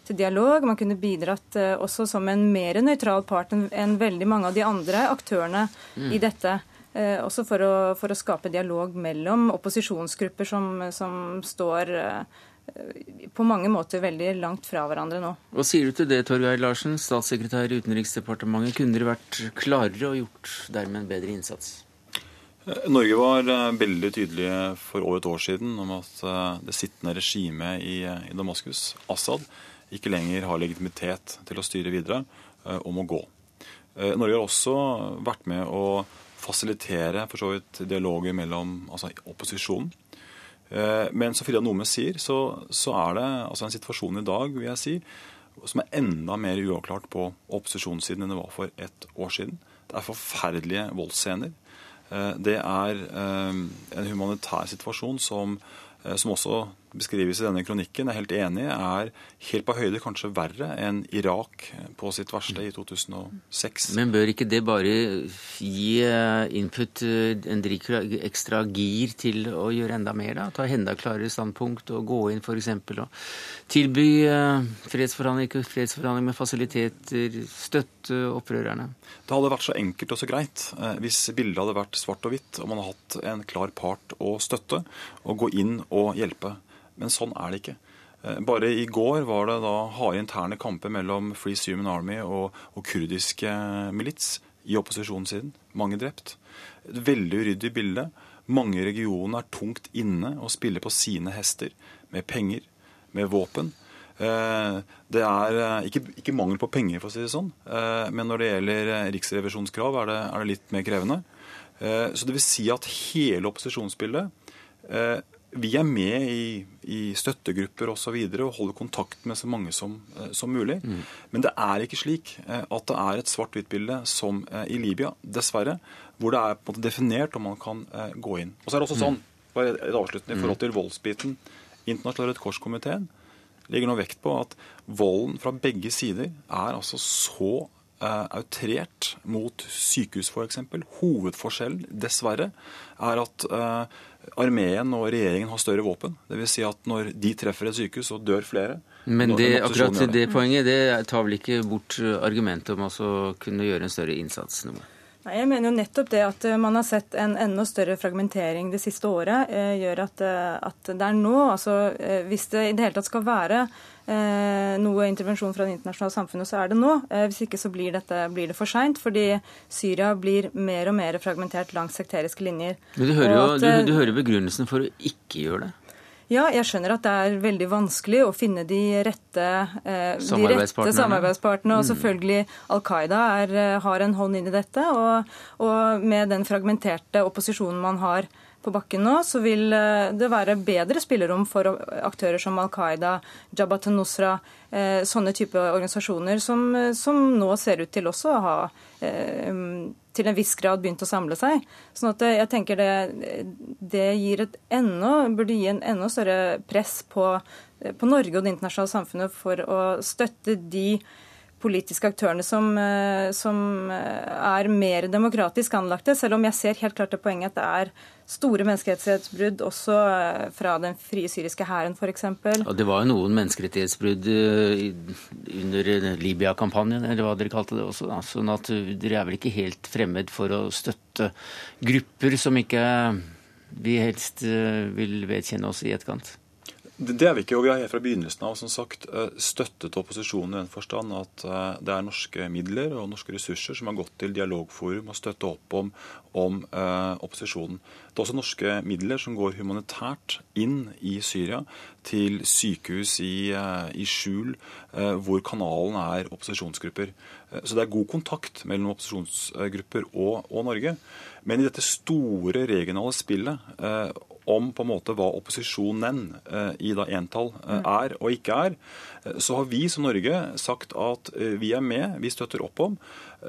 til dialog. Man kunne bidratt også som en mer nøytral part enn veldig mange av de andre aktørene mm. i dette. Også for å, for å, skape dialog mellom opposisjonsgrupper som, som står på mange måter veldig langt fra hverandre nå. Hva sier du til det, Torgeir Larsen, statssekretær i Utenriksdepartementet? Kunne dere vært klarere og gjort dermed en bedre innsats? Eh, Norge var eh, veldig tydelige for over et år siden om at eh, det sittende regimet i, Damaskus, Assad, ikke lenger har legitimitet til å styre videre, og må gå. Norge har også vært med å fasilitere for så vidt dialoger mellom altså opposisjonen Eh, men som Frida Nome sier, så, så, er det altså en situasjon i dag vil jeg si, som er enda mer uavklart på opposisjonssiden enn det var for ett år siden. Det er forferdelige voldsscener. Eh, det er eh, en humanitær situasjon som, som også beskrives i denne kronikken, er helt enig, er helt på høyde, kanskje verre enn Irak på sitt verste i 2006. Men bør ikke det bare gi eh, input, eh, en ekstra gir til å gjøre enda mer, da? Ta enda klarere standpunkt og gå inn f.eks. og tilby fredsforhandling, ikke fredsforhandling med fasiliteter, støtte opprørerne? Det hadde vært så enkelt og så greit hvis bildet hadde vært svart og hvitt, og man hadde hatt en klar part å støtte og gå inn og hjelpe. Men sånn er det ikke. Eh, bare i går var det da harde interne kamper mellom Free Syrian Army og, og kurdiske milits i opposisjonssiden. Mange drept. Et veldig uryddig bilde. Mange regioner er tungt inne og spiller på sine hester med penger, med våpen. Det er ikke, ikke, mangel på penger, for å si det sånn. Men når det gjelder riksrevisjonskrav, er det, er det litt mer krevende. Så det vil si at hele opposisjonsbildet vi er med i, i støttegrupper osv. Og, så og holder kontakt med så mange som, eh, som mulig. Mm. Men det er ikke slik eh, at det er et svart-hvitt-bilde som eh, i Libya, dessverre, hvor det er på en måte definert om man kan gå inn. Og så er det også mm. sånn, bare et avsluttende i forhold mm. til voldsbiten, Internasjonal Rødt Kors-komiteen legger nå vekt på at volden fra begge sider er altså så outrert mot sykehus, f.eks. Hovedforskjellen, dessverre, er at armeen og regjeringen har større våpen. Dvs. Si at når de treffer et sykehus, så dør flere. Men det, akkurat det. det poenget det tar vel ikke bort argumentet om å kunne gjøre en større innsats? Noe. Nei, jeg mener jo nettopp det at eh, man har sett en enda større fragmentering det siste året, eh, gjør at, eh, at, det er nå, altså hvis det i det hele tatt skal være noe intervensjon fra det internasjonale samfunnet, så er det nå. Eh, hvis ikke så blir, dette, blir det for seint, fordi Syria blir mer og mer fragmentert langs sekteriske linjer. Men du hører jo at, du, du hører begrunnelsen for å ikke gjøre det? Ja, jeg skjønner at det er veldig vanskelig å finne de rette, eh, samarbeidspartnerne. Og mm. selvfølgelig Al Qaida er, eh, har en hånd inn i dette. Og, og med den fragmenterte opposisjonen man har på bakken nå, så vil eh, det være bedre spillerom for aktører som Al Qaida, Jabhat al-Nusra, eh, sånne type organisasjoner som, eh, som, nå ser ut til også å ha til en viss grad begynt å samle seg. Sånn at jeg tenker det, det gir et enda, burde gi en enda større press på, på Norge og det internasjonale samfunnet for å støtte de politiske aktørene som, eh, som, er mer demokratisk anlagte, selv om jeg ser helt klart det poenget at det er store menneskerettighetsbrudd også eh, fra den frie syriske hæren f.eks. Ja, det var jo noen menneskerettighetsbrudd eh, under Libya-kampanjen, eller hva dere kalte det også. Da. Sånn at dere er vel ikke helt fremmed for å støtte grupper som ikke vi helst vil vedkjenne oss i etterkant? Det er vi ikke. og Vi har helt fra begynnelsen av som sagt, eh, støttet opposisjonen i den forstand at eh, det er norske midler og norske ressurser som har gått til dialogforum og støtte opp om, om eh, opposisjonen. Det er også norske midler som går humanitært inn i Syria, til sykehus i, uh, i skjul, eh, hvor kanalen er opposisjonsgrupper. Så det er god kontakt mellom opposisjonsgrupper og, og Norge. Men i dette store regionale spillet om på en måte hva opposisjonen eh, i da entall eh, mm. er og ikke er, eh, så har vi som Norge sagt at vi er med, vi støtter opp om.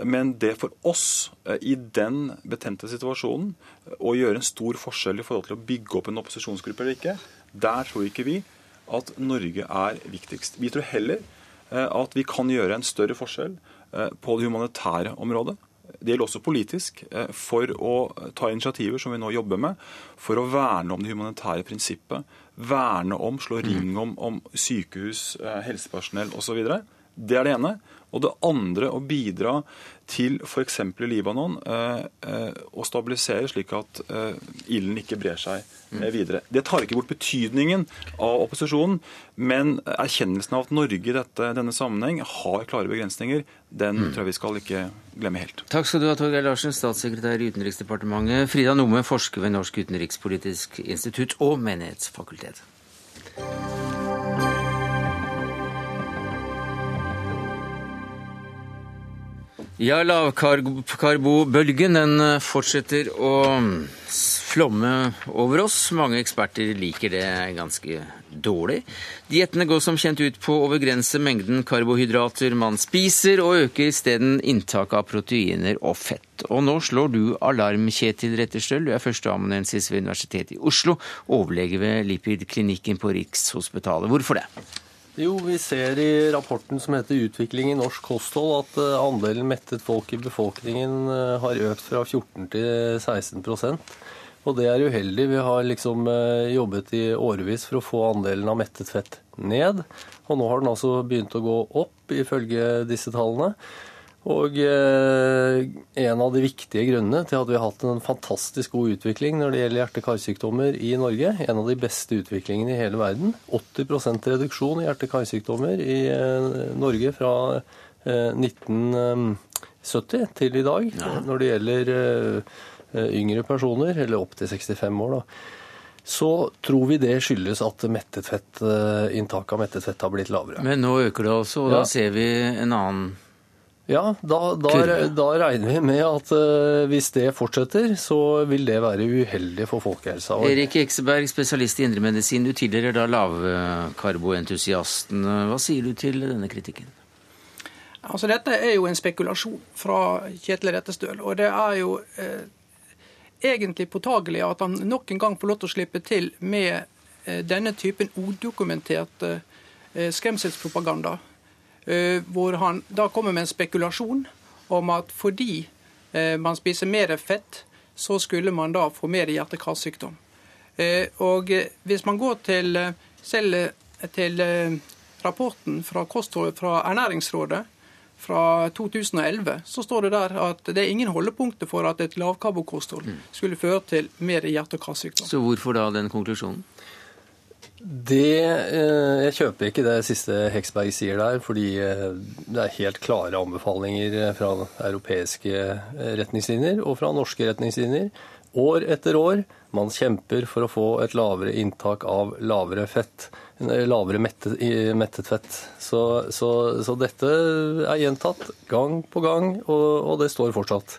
Men det for oss i den betente situasjonen å gjøre en stor forskjell i forhold til å bygge opp en opposisjonsgruppe eller ikke, der tror ikke vi at Norge er viktigst. Vi tror heller at vi kan gjøre en større forskjell på det humanitære området. Det gjelder også politisk, eh, for å ta initiativer som vi nå jobber med, for å verne om det humanitære prinsippet. Verne om, slå ring om, om sykehus, eh, helsepersonell osv. Det er det ene. Og det andre å bidra til f.eks. i Libanon eh, eh, å stabilisere slik at eh, ilden ikke brer seg eh, videre. Det tar ikke bort betydningen av opposisjonen, men erkjennelsen av at Norge i dette, denne sammenheng har klare begrensninger, den mm. tror jeg vi skal ikke glemme helt. Takk skal du ha, Torgeir Larsen, statssekretær i Utenriksdepartementet. Frida Nome, forsker ved Norsk utenrikspolitisk institutt og Menighetsfakultet. Ja, lavkarbobølgen den eh, fortsetter å flomme over oss. Mange eksperter liker det ganske dårlig. Diettene går som kjent ut på å begrense mengden karbohydrater man spiser, og øker isteden inntaket av proteiner og fett. Og nå slår du alarm, Kjetil Retterstøl. Du er førsteamanuensis ved Universitetet i Oslo, overlege ved Lipid-klinikken på Rikshospitalet. Hvorfor det? Jo, vi ser i rapporten som heter 'Utvikling i norsk kosthold' at eh, andelen mettet folk i befolkningen eh, har økt fra 14 til 16% Og det er uheldig. Vi har liksom eh, jobbet i årevis for å få andelen av mettet fett ned. Og nå har den altså begynt å gå opp, ifølge disse tallene. Og eh, en av de viktige grunnene til at vi har hatt en fantastisk god utvikling når det gjelder hjerte-karsykdommer i Norge, en av de beste utviklingene i hele verden, 80% reduksjon i hjerte-karsykdommer i eh, Norge fra 1970 eh, til i dag, ja. når det gjelder yngre personer, eller opp til 65 år. da. så tror vi det skyldes at mettet fett, inntaket av mettet fett har blitt lavere. Men nå øker det altså, og da ser vi en annen Ja, da, da, da regner vi med at uh, hvis det fortsetter, så vil det være uheldig for folkehelsa vår. Erik Ekseberg, spesialist i indremedisin. Du tilhører da lavkarboentusiasten. Hva sier du til denne kritikken? Altså Dette er jo en spekulasjon fra Kjetil Rettestøl. Og det er jo eh, egentlig påtagelig at han nok en gang får lov til å slippe til med eh, denne typen udokumentert eh, skremselspropaganda. Eh, hvor han da kommer med en spekulasjon om at fordi eh, man spiser mer fett, så skulle man da få mer hjerte-karsykdom. Eh, og hvis man går til, selv til rapporten fra, kosthold, fra Ernæringsrådet fra 2011, så står det der at det er ingen holdepunkter for at et lavkarbokosthold skulle føre til mer hjerte- og karsykdom. Så hvorfor da den konklusjonen? Det, eh, jeg kjøper ikke det siste Heksberg sier der, fordi eh, det er helt klare anbefalinger eh, fra europeiske retningslinjer og fra norske retningslinjer. År etter år. Man kjemper for å få et lavere inntak av lavere fett. Lavere mettet, mettet fett. Så, så, så dette er gjentatt gang på gang, og, og det står fortsatt.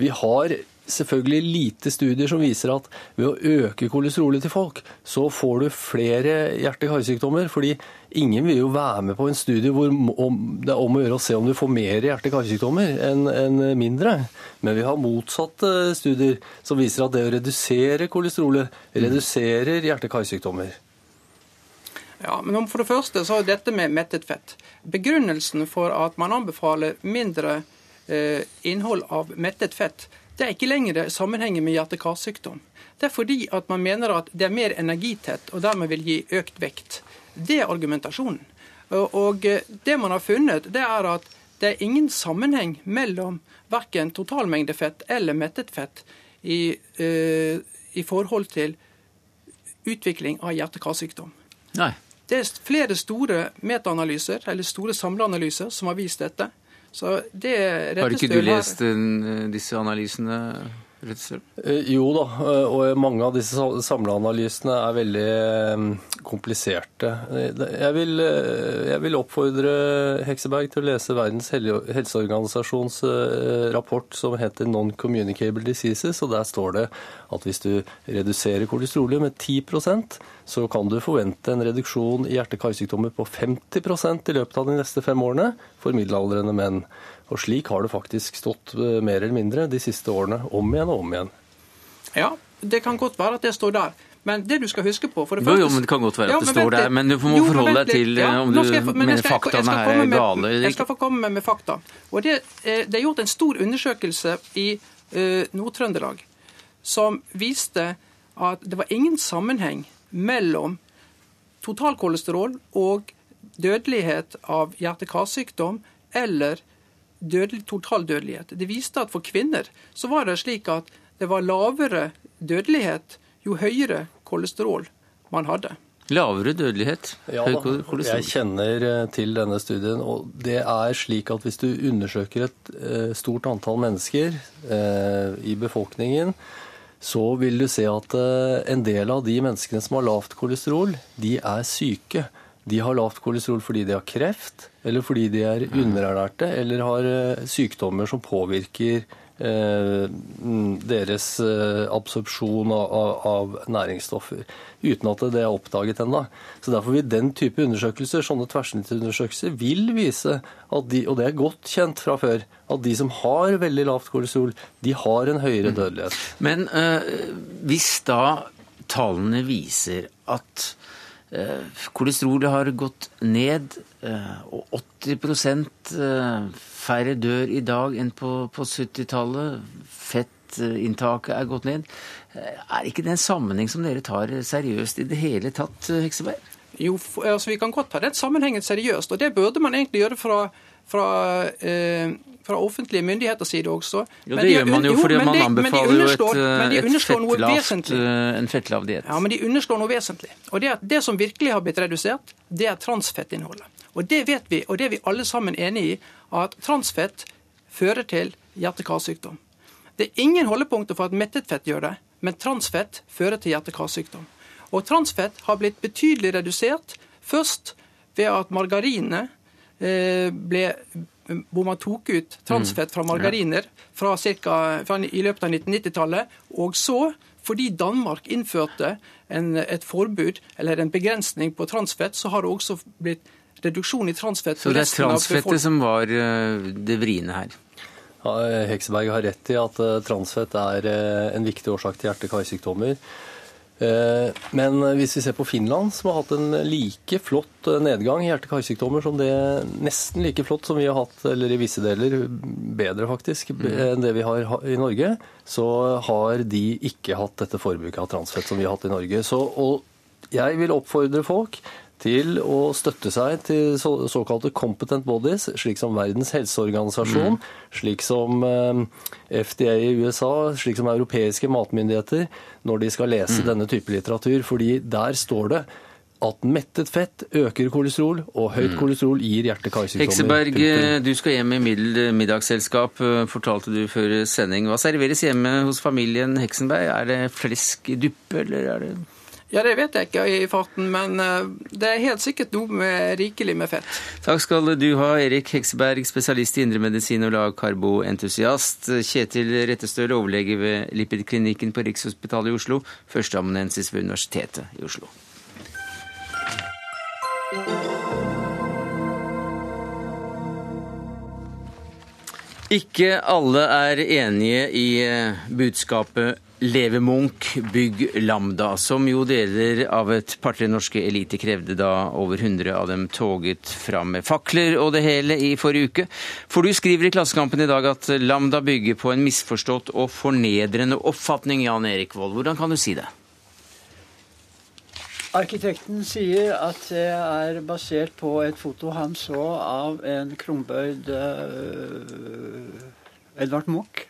Vi har selvfølgelig lite studier som viser at ved å øke kolesterolet til folk, så får du flere hjerte-karsykdommer. Fordi ingen vil jo være med på en studie hvor det er om å gjøre å se om du får mer hjerte-karsykdommer enn enn mindre. Men vi har motsatte studier som viser at det å redusere kolesterolet reduserer hjerte-karsykdommer. Ja, men for det første så er dette med mettet fett. Begrunnelsen for at man anbefaler mindre eh, innhold av mettet fett, det er ikke lenger sammenhengen med hjerte-karsykdom. Det er fordi at man mener at det er mer energitett og dermed vil gi økt vekt. Det er argumentasjonen. Og, eh, det man har funnet, det er at det er ingen sammenheng mellom verken totalmengde fett eller mettet fett i, uh, i forhold til utvikling av hjerte-karsykdom. Nei. Det er flere store metaanalyser, eller store samleanalyser, som har vist dette. Så det Har ikke du lest den, disse analysene? Eh, Jo da, eh, og mange av disse samleanalysene er veldig eh, kompliserte. Eh, Jeg vil, eh, jeg vil oppfordre Hekseberg til å lese Verdens hel- helseorganisasjons eh, rapport som heter Non-Communicable Diseases, og der står det at hvis du reduserer kolesterolet med 10 så kan du forvente en reduksjon i hjerte-karsykdommer på 50% i løpet av de neste fem årene for middelaldrende menn. Og slik har det faktisk stått eh, mer eller mindre de siste årene, om igjen og om igjen. Ja, det kan godt være at det står der. Men det du skal huske på for det Jo, første... jo, men det kan godt være at det men står der, men du må Jo, forholde deg til, litt. eh, om du jeg men mener jeg skal- faktaene her er gale eller Jeg skal få komme med, med fakta. Og det, eh, det er gjort en stor undersøkelse i uh, Nord-Trøndelag som viste at det var ingen sammenheng mellom totalkolesterol og dødelighet av hjerte-karsykdom eller dødelig, totaldødelighet. Det viste at for kvinner så var det slik at det var lavere dødelighet jo høyere kolesterol man hadde. Lavere dødelighet? Ja høy kolesterol. jeg kjenner eh, til denne studien, og det er slik at hvis du undersøker et eh, stort antall mennesker eh, i befolkningen, så vil du se at eh, en del av de menneskene som har lavt kolesterol, de er syke. De har lavt kolesterol fordi de har kreft, eller fordi de er underernærte, eller har eh, sykdommer som påvirker mm, deres eh, absorpsjon av, næringsstoffer, uten at det er oppdaget ennå. Så derfor vil den type undersøkelser, sånne tverrsnittsundersøkelser, vil vise at de, og det er godt kjent fra før, at de som har veldig lavt kolesterol, de har en høyere dødelighet. Men øh, hvis da tallene viser at eh, kolesterolet har gått ned, eh, og 80 eh, færre dør i dag enn på, på 70-tallet, fettinntaket er gått ned, eh, er ikke det en sammenheng som dere tar seriøst i det hele tatt, eh, Hekseberg? Jo, altså Vi kan godt ta den sammenhengen seriøst, og det burde man egentlig gjøre fra, fra, eh, fra offentlige myndigheters side også. Jo, Men det de gjør man jo jo, fordi men man de- men anbefaler jo et, vesentlig. eh, en fettlav diett. Ja, men de underslår noe vesentlig. Og det, det som virkelig har blitt redusert, det er transfettinnholdet. Og det vet vi, og det er vi alle sammen enig i, at transfett fører til hjerte-karsykdom. Det er ingen holdepunkter for at mettet fett gjør det, men transfett fører til hjerte-karsykdom. Og transfett har blitt betydelig redusert først ved at margarine eh, ble hvor man tok ut transfett fra margariner fra cirka, fra, i løpet av 1990-tallet. Og så, fordi Danmark innførte en, et forbud eller en begrensning på transfett, så har det også blitt reduksjon i transfett. Så det er transfettet som var eh, det vriene her? Ja, Hekseberg har rett i at eh, transfett er eh, en viktig årsak til hjerte-karsykdommer. Eh, men hvis vi ser på Finland, som har hatt en like flott eh, nedgang i hjerte-karsykdommer som det nesten like flott som vi har hatt, eller i visse deler bedre faktisk, mm. enn det vi har i Norge, så har de ikke hatt dette forbruket av transfett som vi har hatt i Norge. Så, og jeg vil oppfordre folk til å støtte seg til så, såkalte competent bodies, slik som Verdens helseorganisasjon, mm. slik som eh, FDA i USA, slik som europeiske matmyndigheter, når de skal lese mm. denne type litteratur. fordi der står det at mettet fett øker kolesterol, og høyt mm. kolesterol gir hjerte-karsykdommer. Hekseberg, eh, du skal hjem i middagsselskap, eh, fortalte du før sending. Hva serveres hjemme hos familien Heksenberg? Er det flesk duppe, eller er det ja, Det vet jeg ikke i farten, men eh, det er helt sikkert noe med rikelig med fett. Takk skal du ha, Erik Hekseberg, spesialist i indremedisin og lavkarboentusiast. Kjetil Rettestøl, overlege ved Lipidklinikken på Rikshospitalet i Oslo. Førsteamanuensis ved Universitetet i Oslo. Ikke alle er enige i eh, budskapet Leve Munch, bygg Lambda, som jo deler av et par-tre norske elite krevde da over 100 av dem toget fram med fakler og det hele i forrige uke. For du skriver i Klassekampen i dag at Lambda bygger på en misforstått og fornedrende oppfatning, Jan Erik Vold. Hvordan kan du si det? Arkitekten sier at det er basert på et foto han så av en krumbøyd uh, Edvard Munch.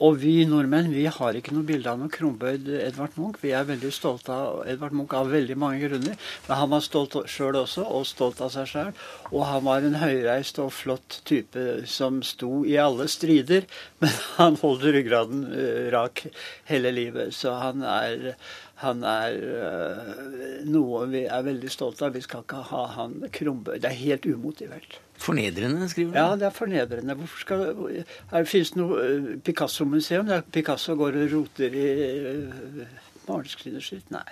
Og vi nordmenn vi har ikke noe bilde av noen kronbøyd Edvard Munch. Vi er veldig stolte av Edvard Munch av veldig mange grunner. Men han var stolt sjøl også, og stolt av seg sjøl. Og han var en høyreist og flott type som sto i alle strider. Men han holdt ryggraden uh, rak hele livet. Så han er, han er uh, noe vi er veldig stolte av. Vi skal ikke ha han krumbøy. Det er helt umotivert. Fornedrende, skriver du? Ja, det er fornedrende. Hvorfor skal, her finnes noe eh, Picasso-museum der Picasso går og roter i uh, barneskrinet sitt. Nei.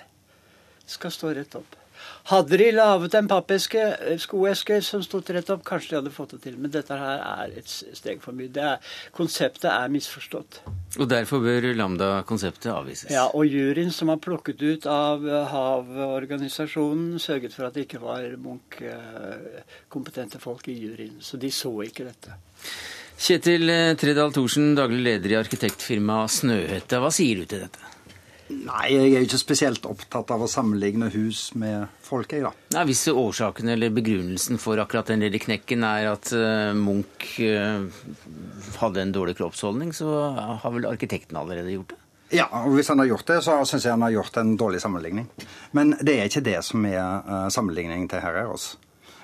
Det skal stå rett opp. Hadde de laget en pappeske, eh, skoeske som sto rett opp, kanskje de hadde fått det til. Men dette her er et steg for mye. Er, konseptet er misforstått. Og derfor bør Lambda-konseptet avvises? Ja, og juryen som har plukket ut av Havorganisasjonen, sørget for at det ikke var Munch-kompetente folk i juryen. Så de så ikke dette. Kjetil Tredal Thorsen, daglig leder i arkitektfirmaet Snøhetta. Hva sier du til dette? Nei, jeg er jo ikke spesielt opptatt av å sammenligne hus med folk, jeg, da. Nei, Hvis årsaken eller begrunnelsen for akkurat den lille knekken er at uh, Munch uh, hadde en dårlig kroppsholdning, så har vel arkitekten allerede gjort det? Ja, og hvis han har gjort det, så syns jeg han har gjort en dårlig sammenligning. Men det er ikke det som er uh, sammenligningen til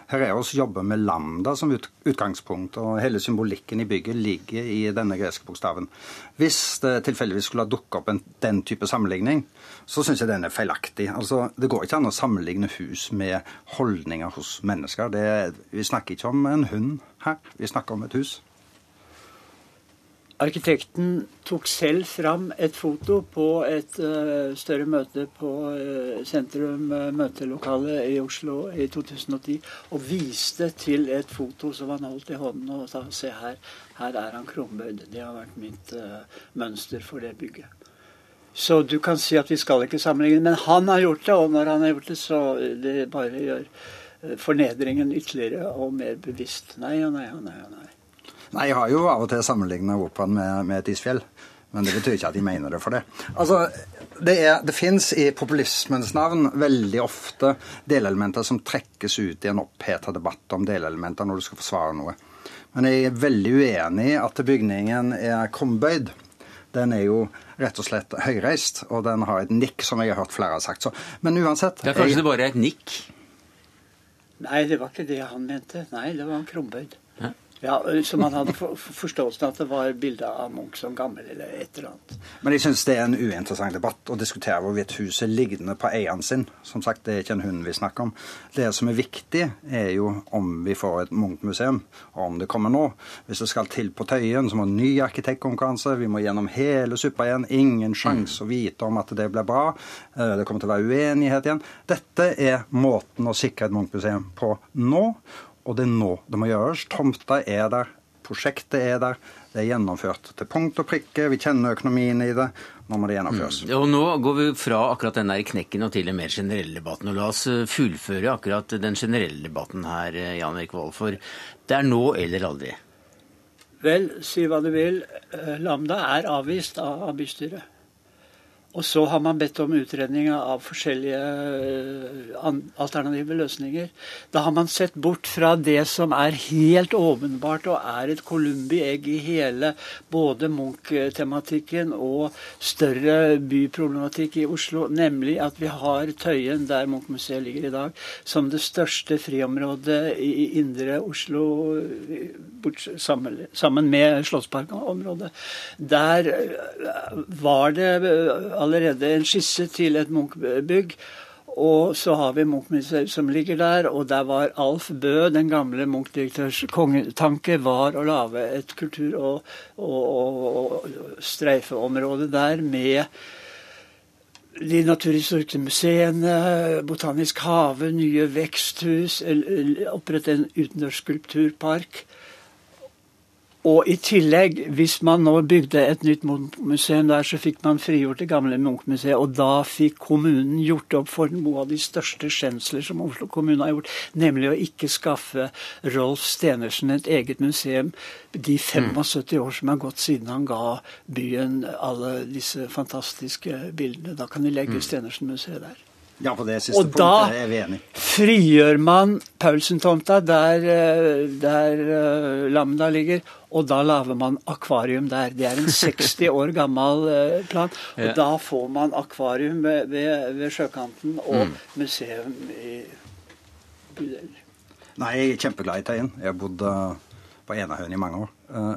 Herreros. oss jobber med lambda som utgangspunkt, og hele symbolikken i bygget ligger i denne greske bokstaven. Hvis det tilfeldigvis skulle ha dukket opp en, den type sammenligning, så syns jeg den er feilaktig. Altså, Det går ikke an å sammenligne hus med holdninger hos mennesker. Det, vi snakker ikke om en hund her, vi snakker om et hus. Arkitekten tok selv fram et foto på et uh, større møte på uh, sentrum uh, møtelokale i Oslo i 2010, og viste til et foto som han holdt i hånden og sa se her, her er han kronbøyd. Det har vært mitt mønster for det bygget. Så du kan si at vi skal ikke sammenligne, men han har gjort det, og når han har gjort det, så det bare gjør fornedringen ytterligere og mer bevisst. Nei og nei og nei. og nei. Nei, jeg har jo av og til sammenligna operaen med, med, et isfjell. Men det betyr ikke at jeg mener det for det. Altså, Det, er, det fins i populismens navn veldig ofte delelementer som trekkes ut i en oppheta debatt om delelementer når du skal forsvare noe. Men jeg er veldig uenig i at bygningen er krumbøyd. Den er jo rett og slett høyreist, og den har et nikk, som jeg har hørt flere har sagt. Så, men uansett Det er Kanskje jeg... det bare er et nikk? Nei, det var ikke det han mente. Nei, det var krumbøyd. Ja, Så man hadde forståelsen at det var bilde av Munch som gammel eller et eller annet. Men jeg syns det er en uinteressant debatt å diskutere hvorvidt huset er liggende på eieren sin. Som sagt, det er ikke en hund vi snakker om. Det som er viktig, er jo om vi får et Munch-museum, og om det kommer nå. Hvis det skal til på Tøyen, så må ny arkitektkonkurranse, vi må gjennom hele suppa igjen. Ingen sjanse å vite om at det blir bra. Eh, det kommer til å være uenighet igjen. Dette er måten å sikre et Munch-museum på nå. Og det er nå det må gjøres. Tomta er der, prosjektet er der. Det er gjennomført til punkt og prikke. Vi kjenner økonomien i det. Nå må det gjennomføres. Mm. Og nå går vi fra akkurat den der knekken og til den mer generelle debatten. Og la oss eh, fullføre akkurat den generelle debatten her, eh, Jan Erik Vold. For det er nå eller aldri. Vel, si hva du vil. Eh, Lambda er avvist av bystyret. Og så har man bedt om utredning av forskjellige eh, alternative løsninger. Da har man sett bort fra det som er helt åpenbart og er et columbi-egg i hele både Munch-tematikken og større byproblematikk i Oslo, nemlig at vi har Tøyen, der Munch-museet ligger i dag, som det største friområdet i indre Oslo sammen med Slottsparkområdet. Der var det eh, allerede en skisse til et Munch-bygg. Og så har vi Munch-museet som ligger der, og der var Alf Bø, den gamle Munch-direktørs kongetanke, var å lage et kultur- og, og, og, streifeområde der med de naturhistoriske museene, Botanisk hage, nye veksthus, opprette en utendørs skulpturpark. Og i tillegg, hvis man nå bygde et nytt Munch-museum der, så fikk man frigjort det gamle Munch-museet. Og da fikk kommunen gjort opp for noe av de største skjensler som Oslo kommune har gjort, nemlig å ikke skaffe Rolf Stenersen et eget museum de 75 år som er gått siden han ga byen alle disse fantastiske bildene. Da kan de legge mm. Stenersen-museet der. Ja, på det siste og punktet er vi enige. Og da frigjør man Paulsen-tomta, der, eh, der uh, Lambda ligger, og da lager man akvarium der. Det er en 60 år gammel uh, plan. Og ja. da får man akvarium ved, ved, ved sjøkanten og mm. museum i bydelen. Nei, jeg er kjempeglad i Tøyen. Jeg har bodd på Enahøen i mange år.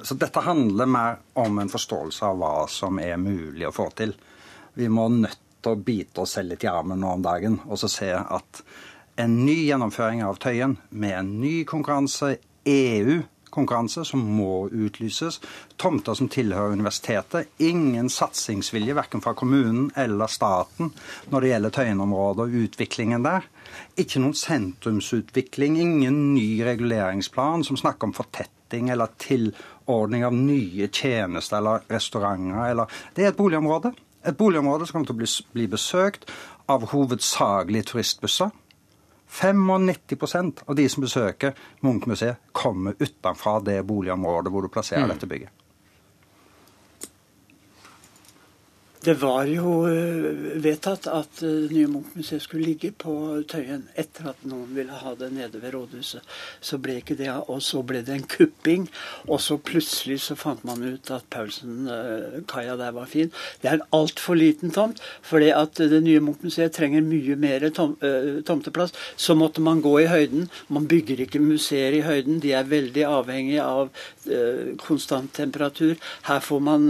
Så dette handler mer om en forståelse av hva som er mulig å få til. Vi må nødt til å bite oss selv litt i armen nå om dagen og så se at en ny gjennomføring av Tøyen med en ny konkurranse, EU-konkurranse, som må utlyses, tomter som tilhører universitetet, ingen satsingsvilje verken fra kommunen eller staten når det gjelder Tøyen-området og utviklingen der. Ikke noen sentrumsutvikling, ingen ny reguleringsplan som snakker om fortetting eller tilordning av nye tjenester eller restauranter. Eller det er et boligområde et boligområde som kommer til å bli, bli besøkt av hovedsakelig turistbusser. 95% av de som besøker Munch-museet, kommer utenfra det boligområdet hvor du plasserer mm. dette bygget. Det var jo eh, vedtatt at det eh, nye Munch-museet skulle ligge på Tøyen etter at noen ville ha det nede ved rådhuset. Så ble ikke det, og så ble det en kupping. Og så plutselig så fant man ut at Paulsen-kaia der var fin. Det er en altfor liten tomt, fordi at det nye Munch-museet trenger mye mer tom, tomteplass. Så måtte man gå i høyden. Man bygger ikke museer i høyden. De er veldig avhengige av konstant temperatur. Her får man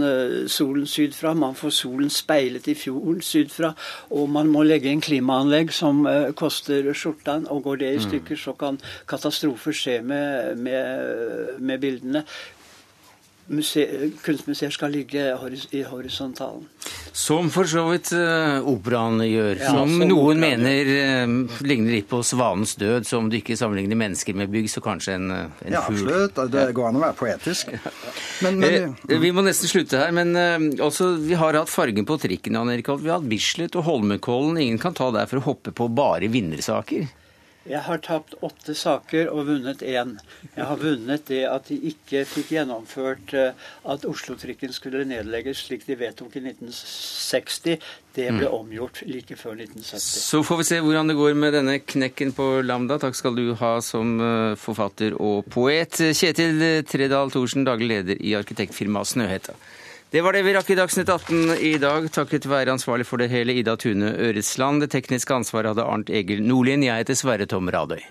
solen solen sydfra. Man får solen solen speilet i fjorden sydfra, og man må legge inn klimaanlegg som uh, koster skjorta, og går det i mm. stykker, så kan katastrofer skje med, med, med bildene kunstmuseer skal ligge i horisontalen. Som for så vidt uh, operaen gjør. Ja, som, som noen mener uh, ligner litt på svanens død. Så om du ikke sammenligner mennesker med bygg, så kanskje en, en fugl. Ja, absolutt. Det går an å være poetisk. Men, men, uh, vi må nesten slutte her. Men også, vi har hatt fargen på trikken, Jan Erik Vi har hatt Bislett og Holmenkollen. Ingen kan ta der for å hoppe på bare vinnersaker. Jeg har tapt åtte saker og vunnet én. Jeg har vunnet det at de ikke fikk gjennomført eh, at Oslo-trikken skulle nedlegges slik de vedtok i 1960. Det ble mm. omgjort like før 1970. Så får vi se hvordan det går med denne knekken på Lambda. Takk skal du ha som eh, forfatter og poet. Kjetil Tredal Thorsen, daglig leder i arkitektfirmaet Snøhetta. Det var det vi rakk i Dagsnytt 18 i dag, takket være ansvarlig for det hele Ida Tune Øresland. Det tekniske ansvaret hadde Arnt Egil Nordlien. Jeg heter Sverre Tom Radøy.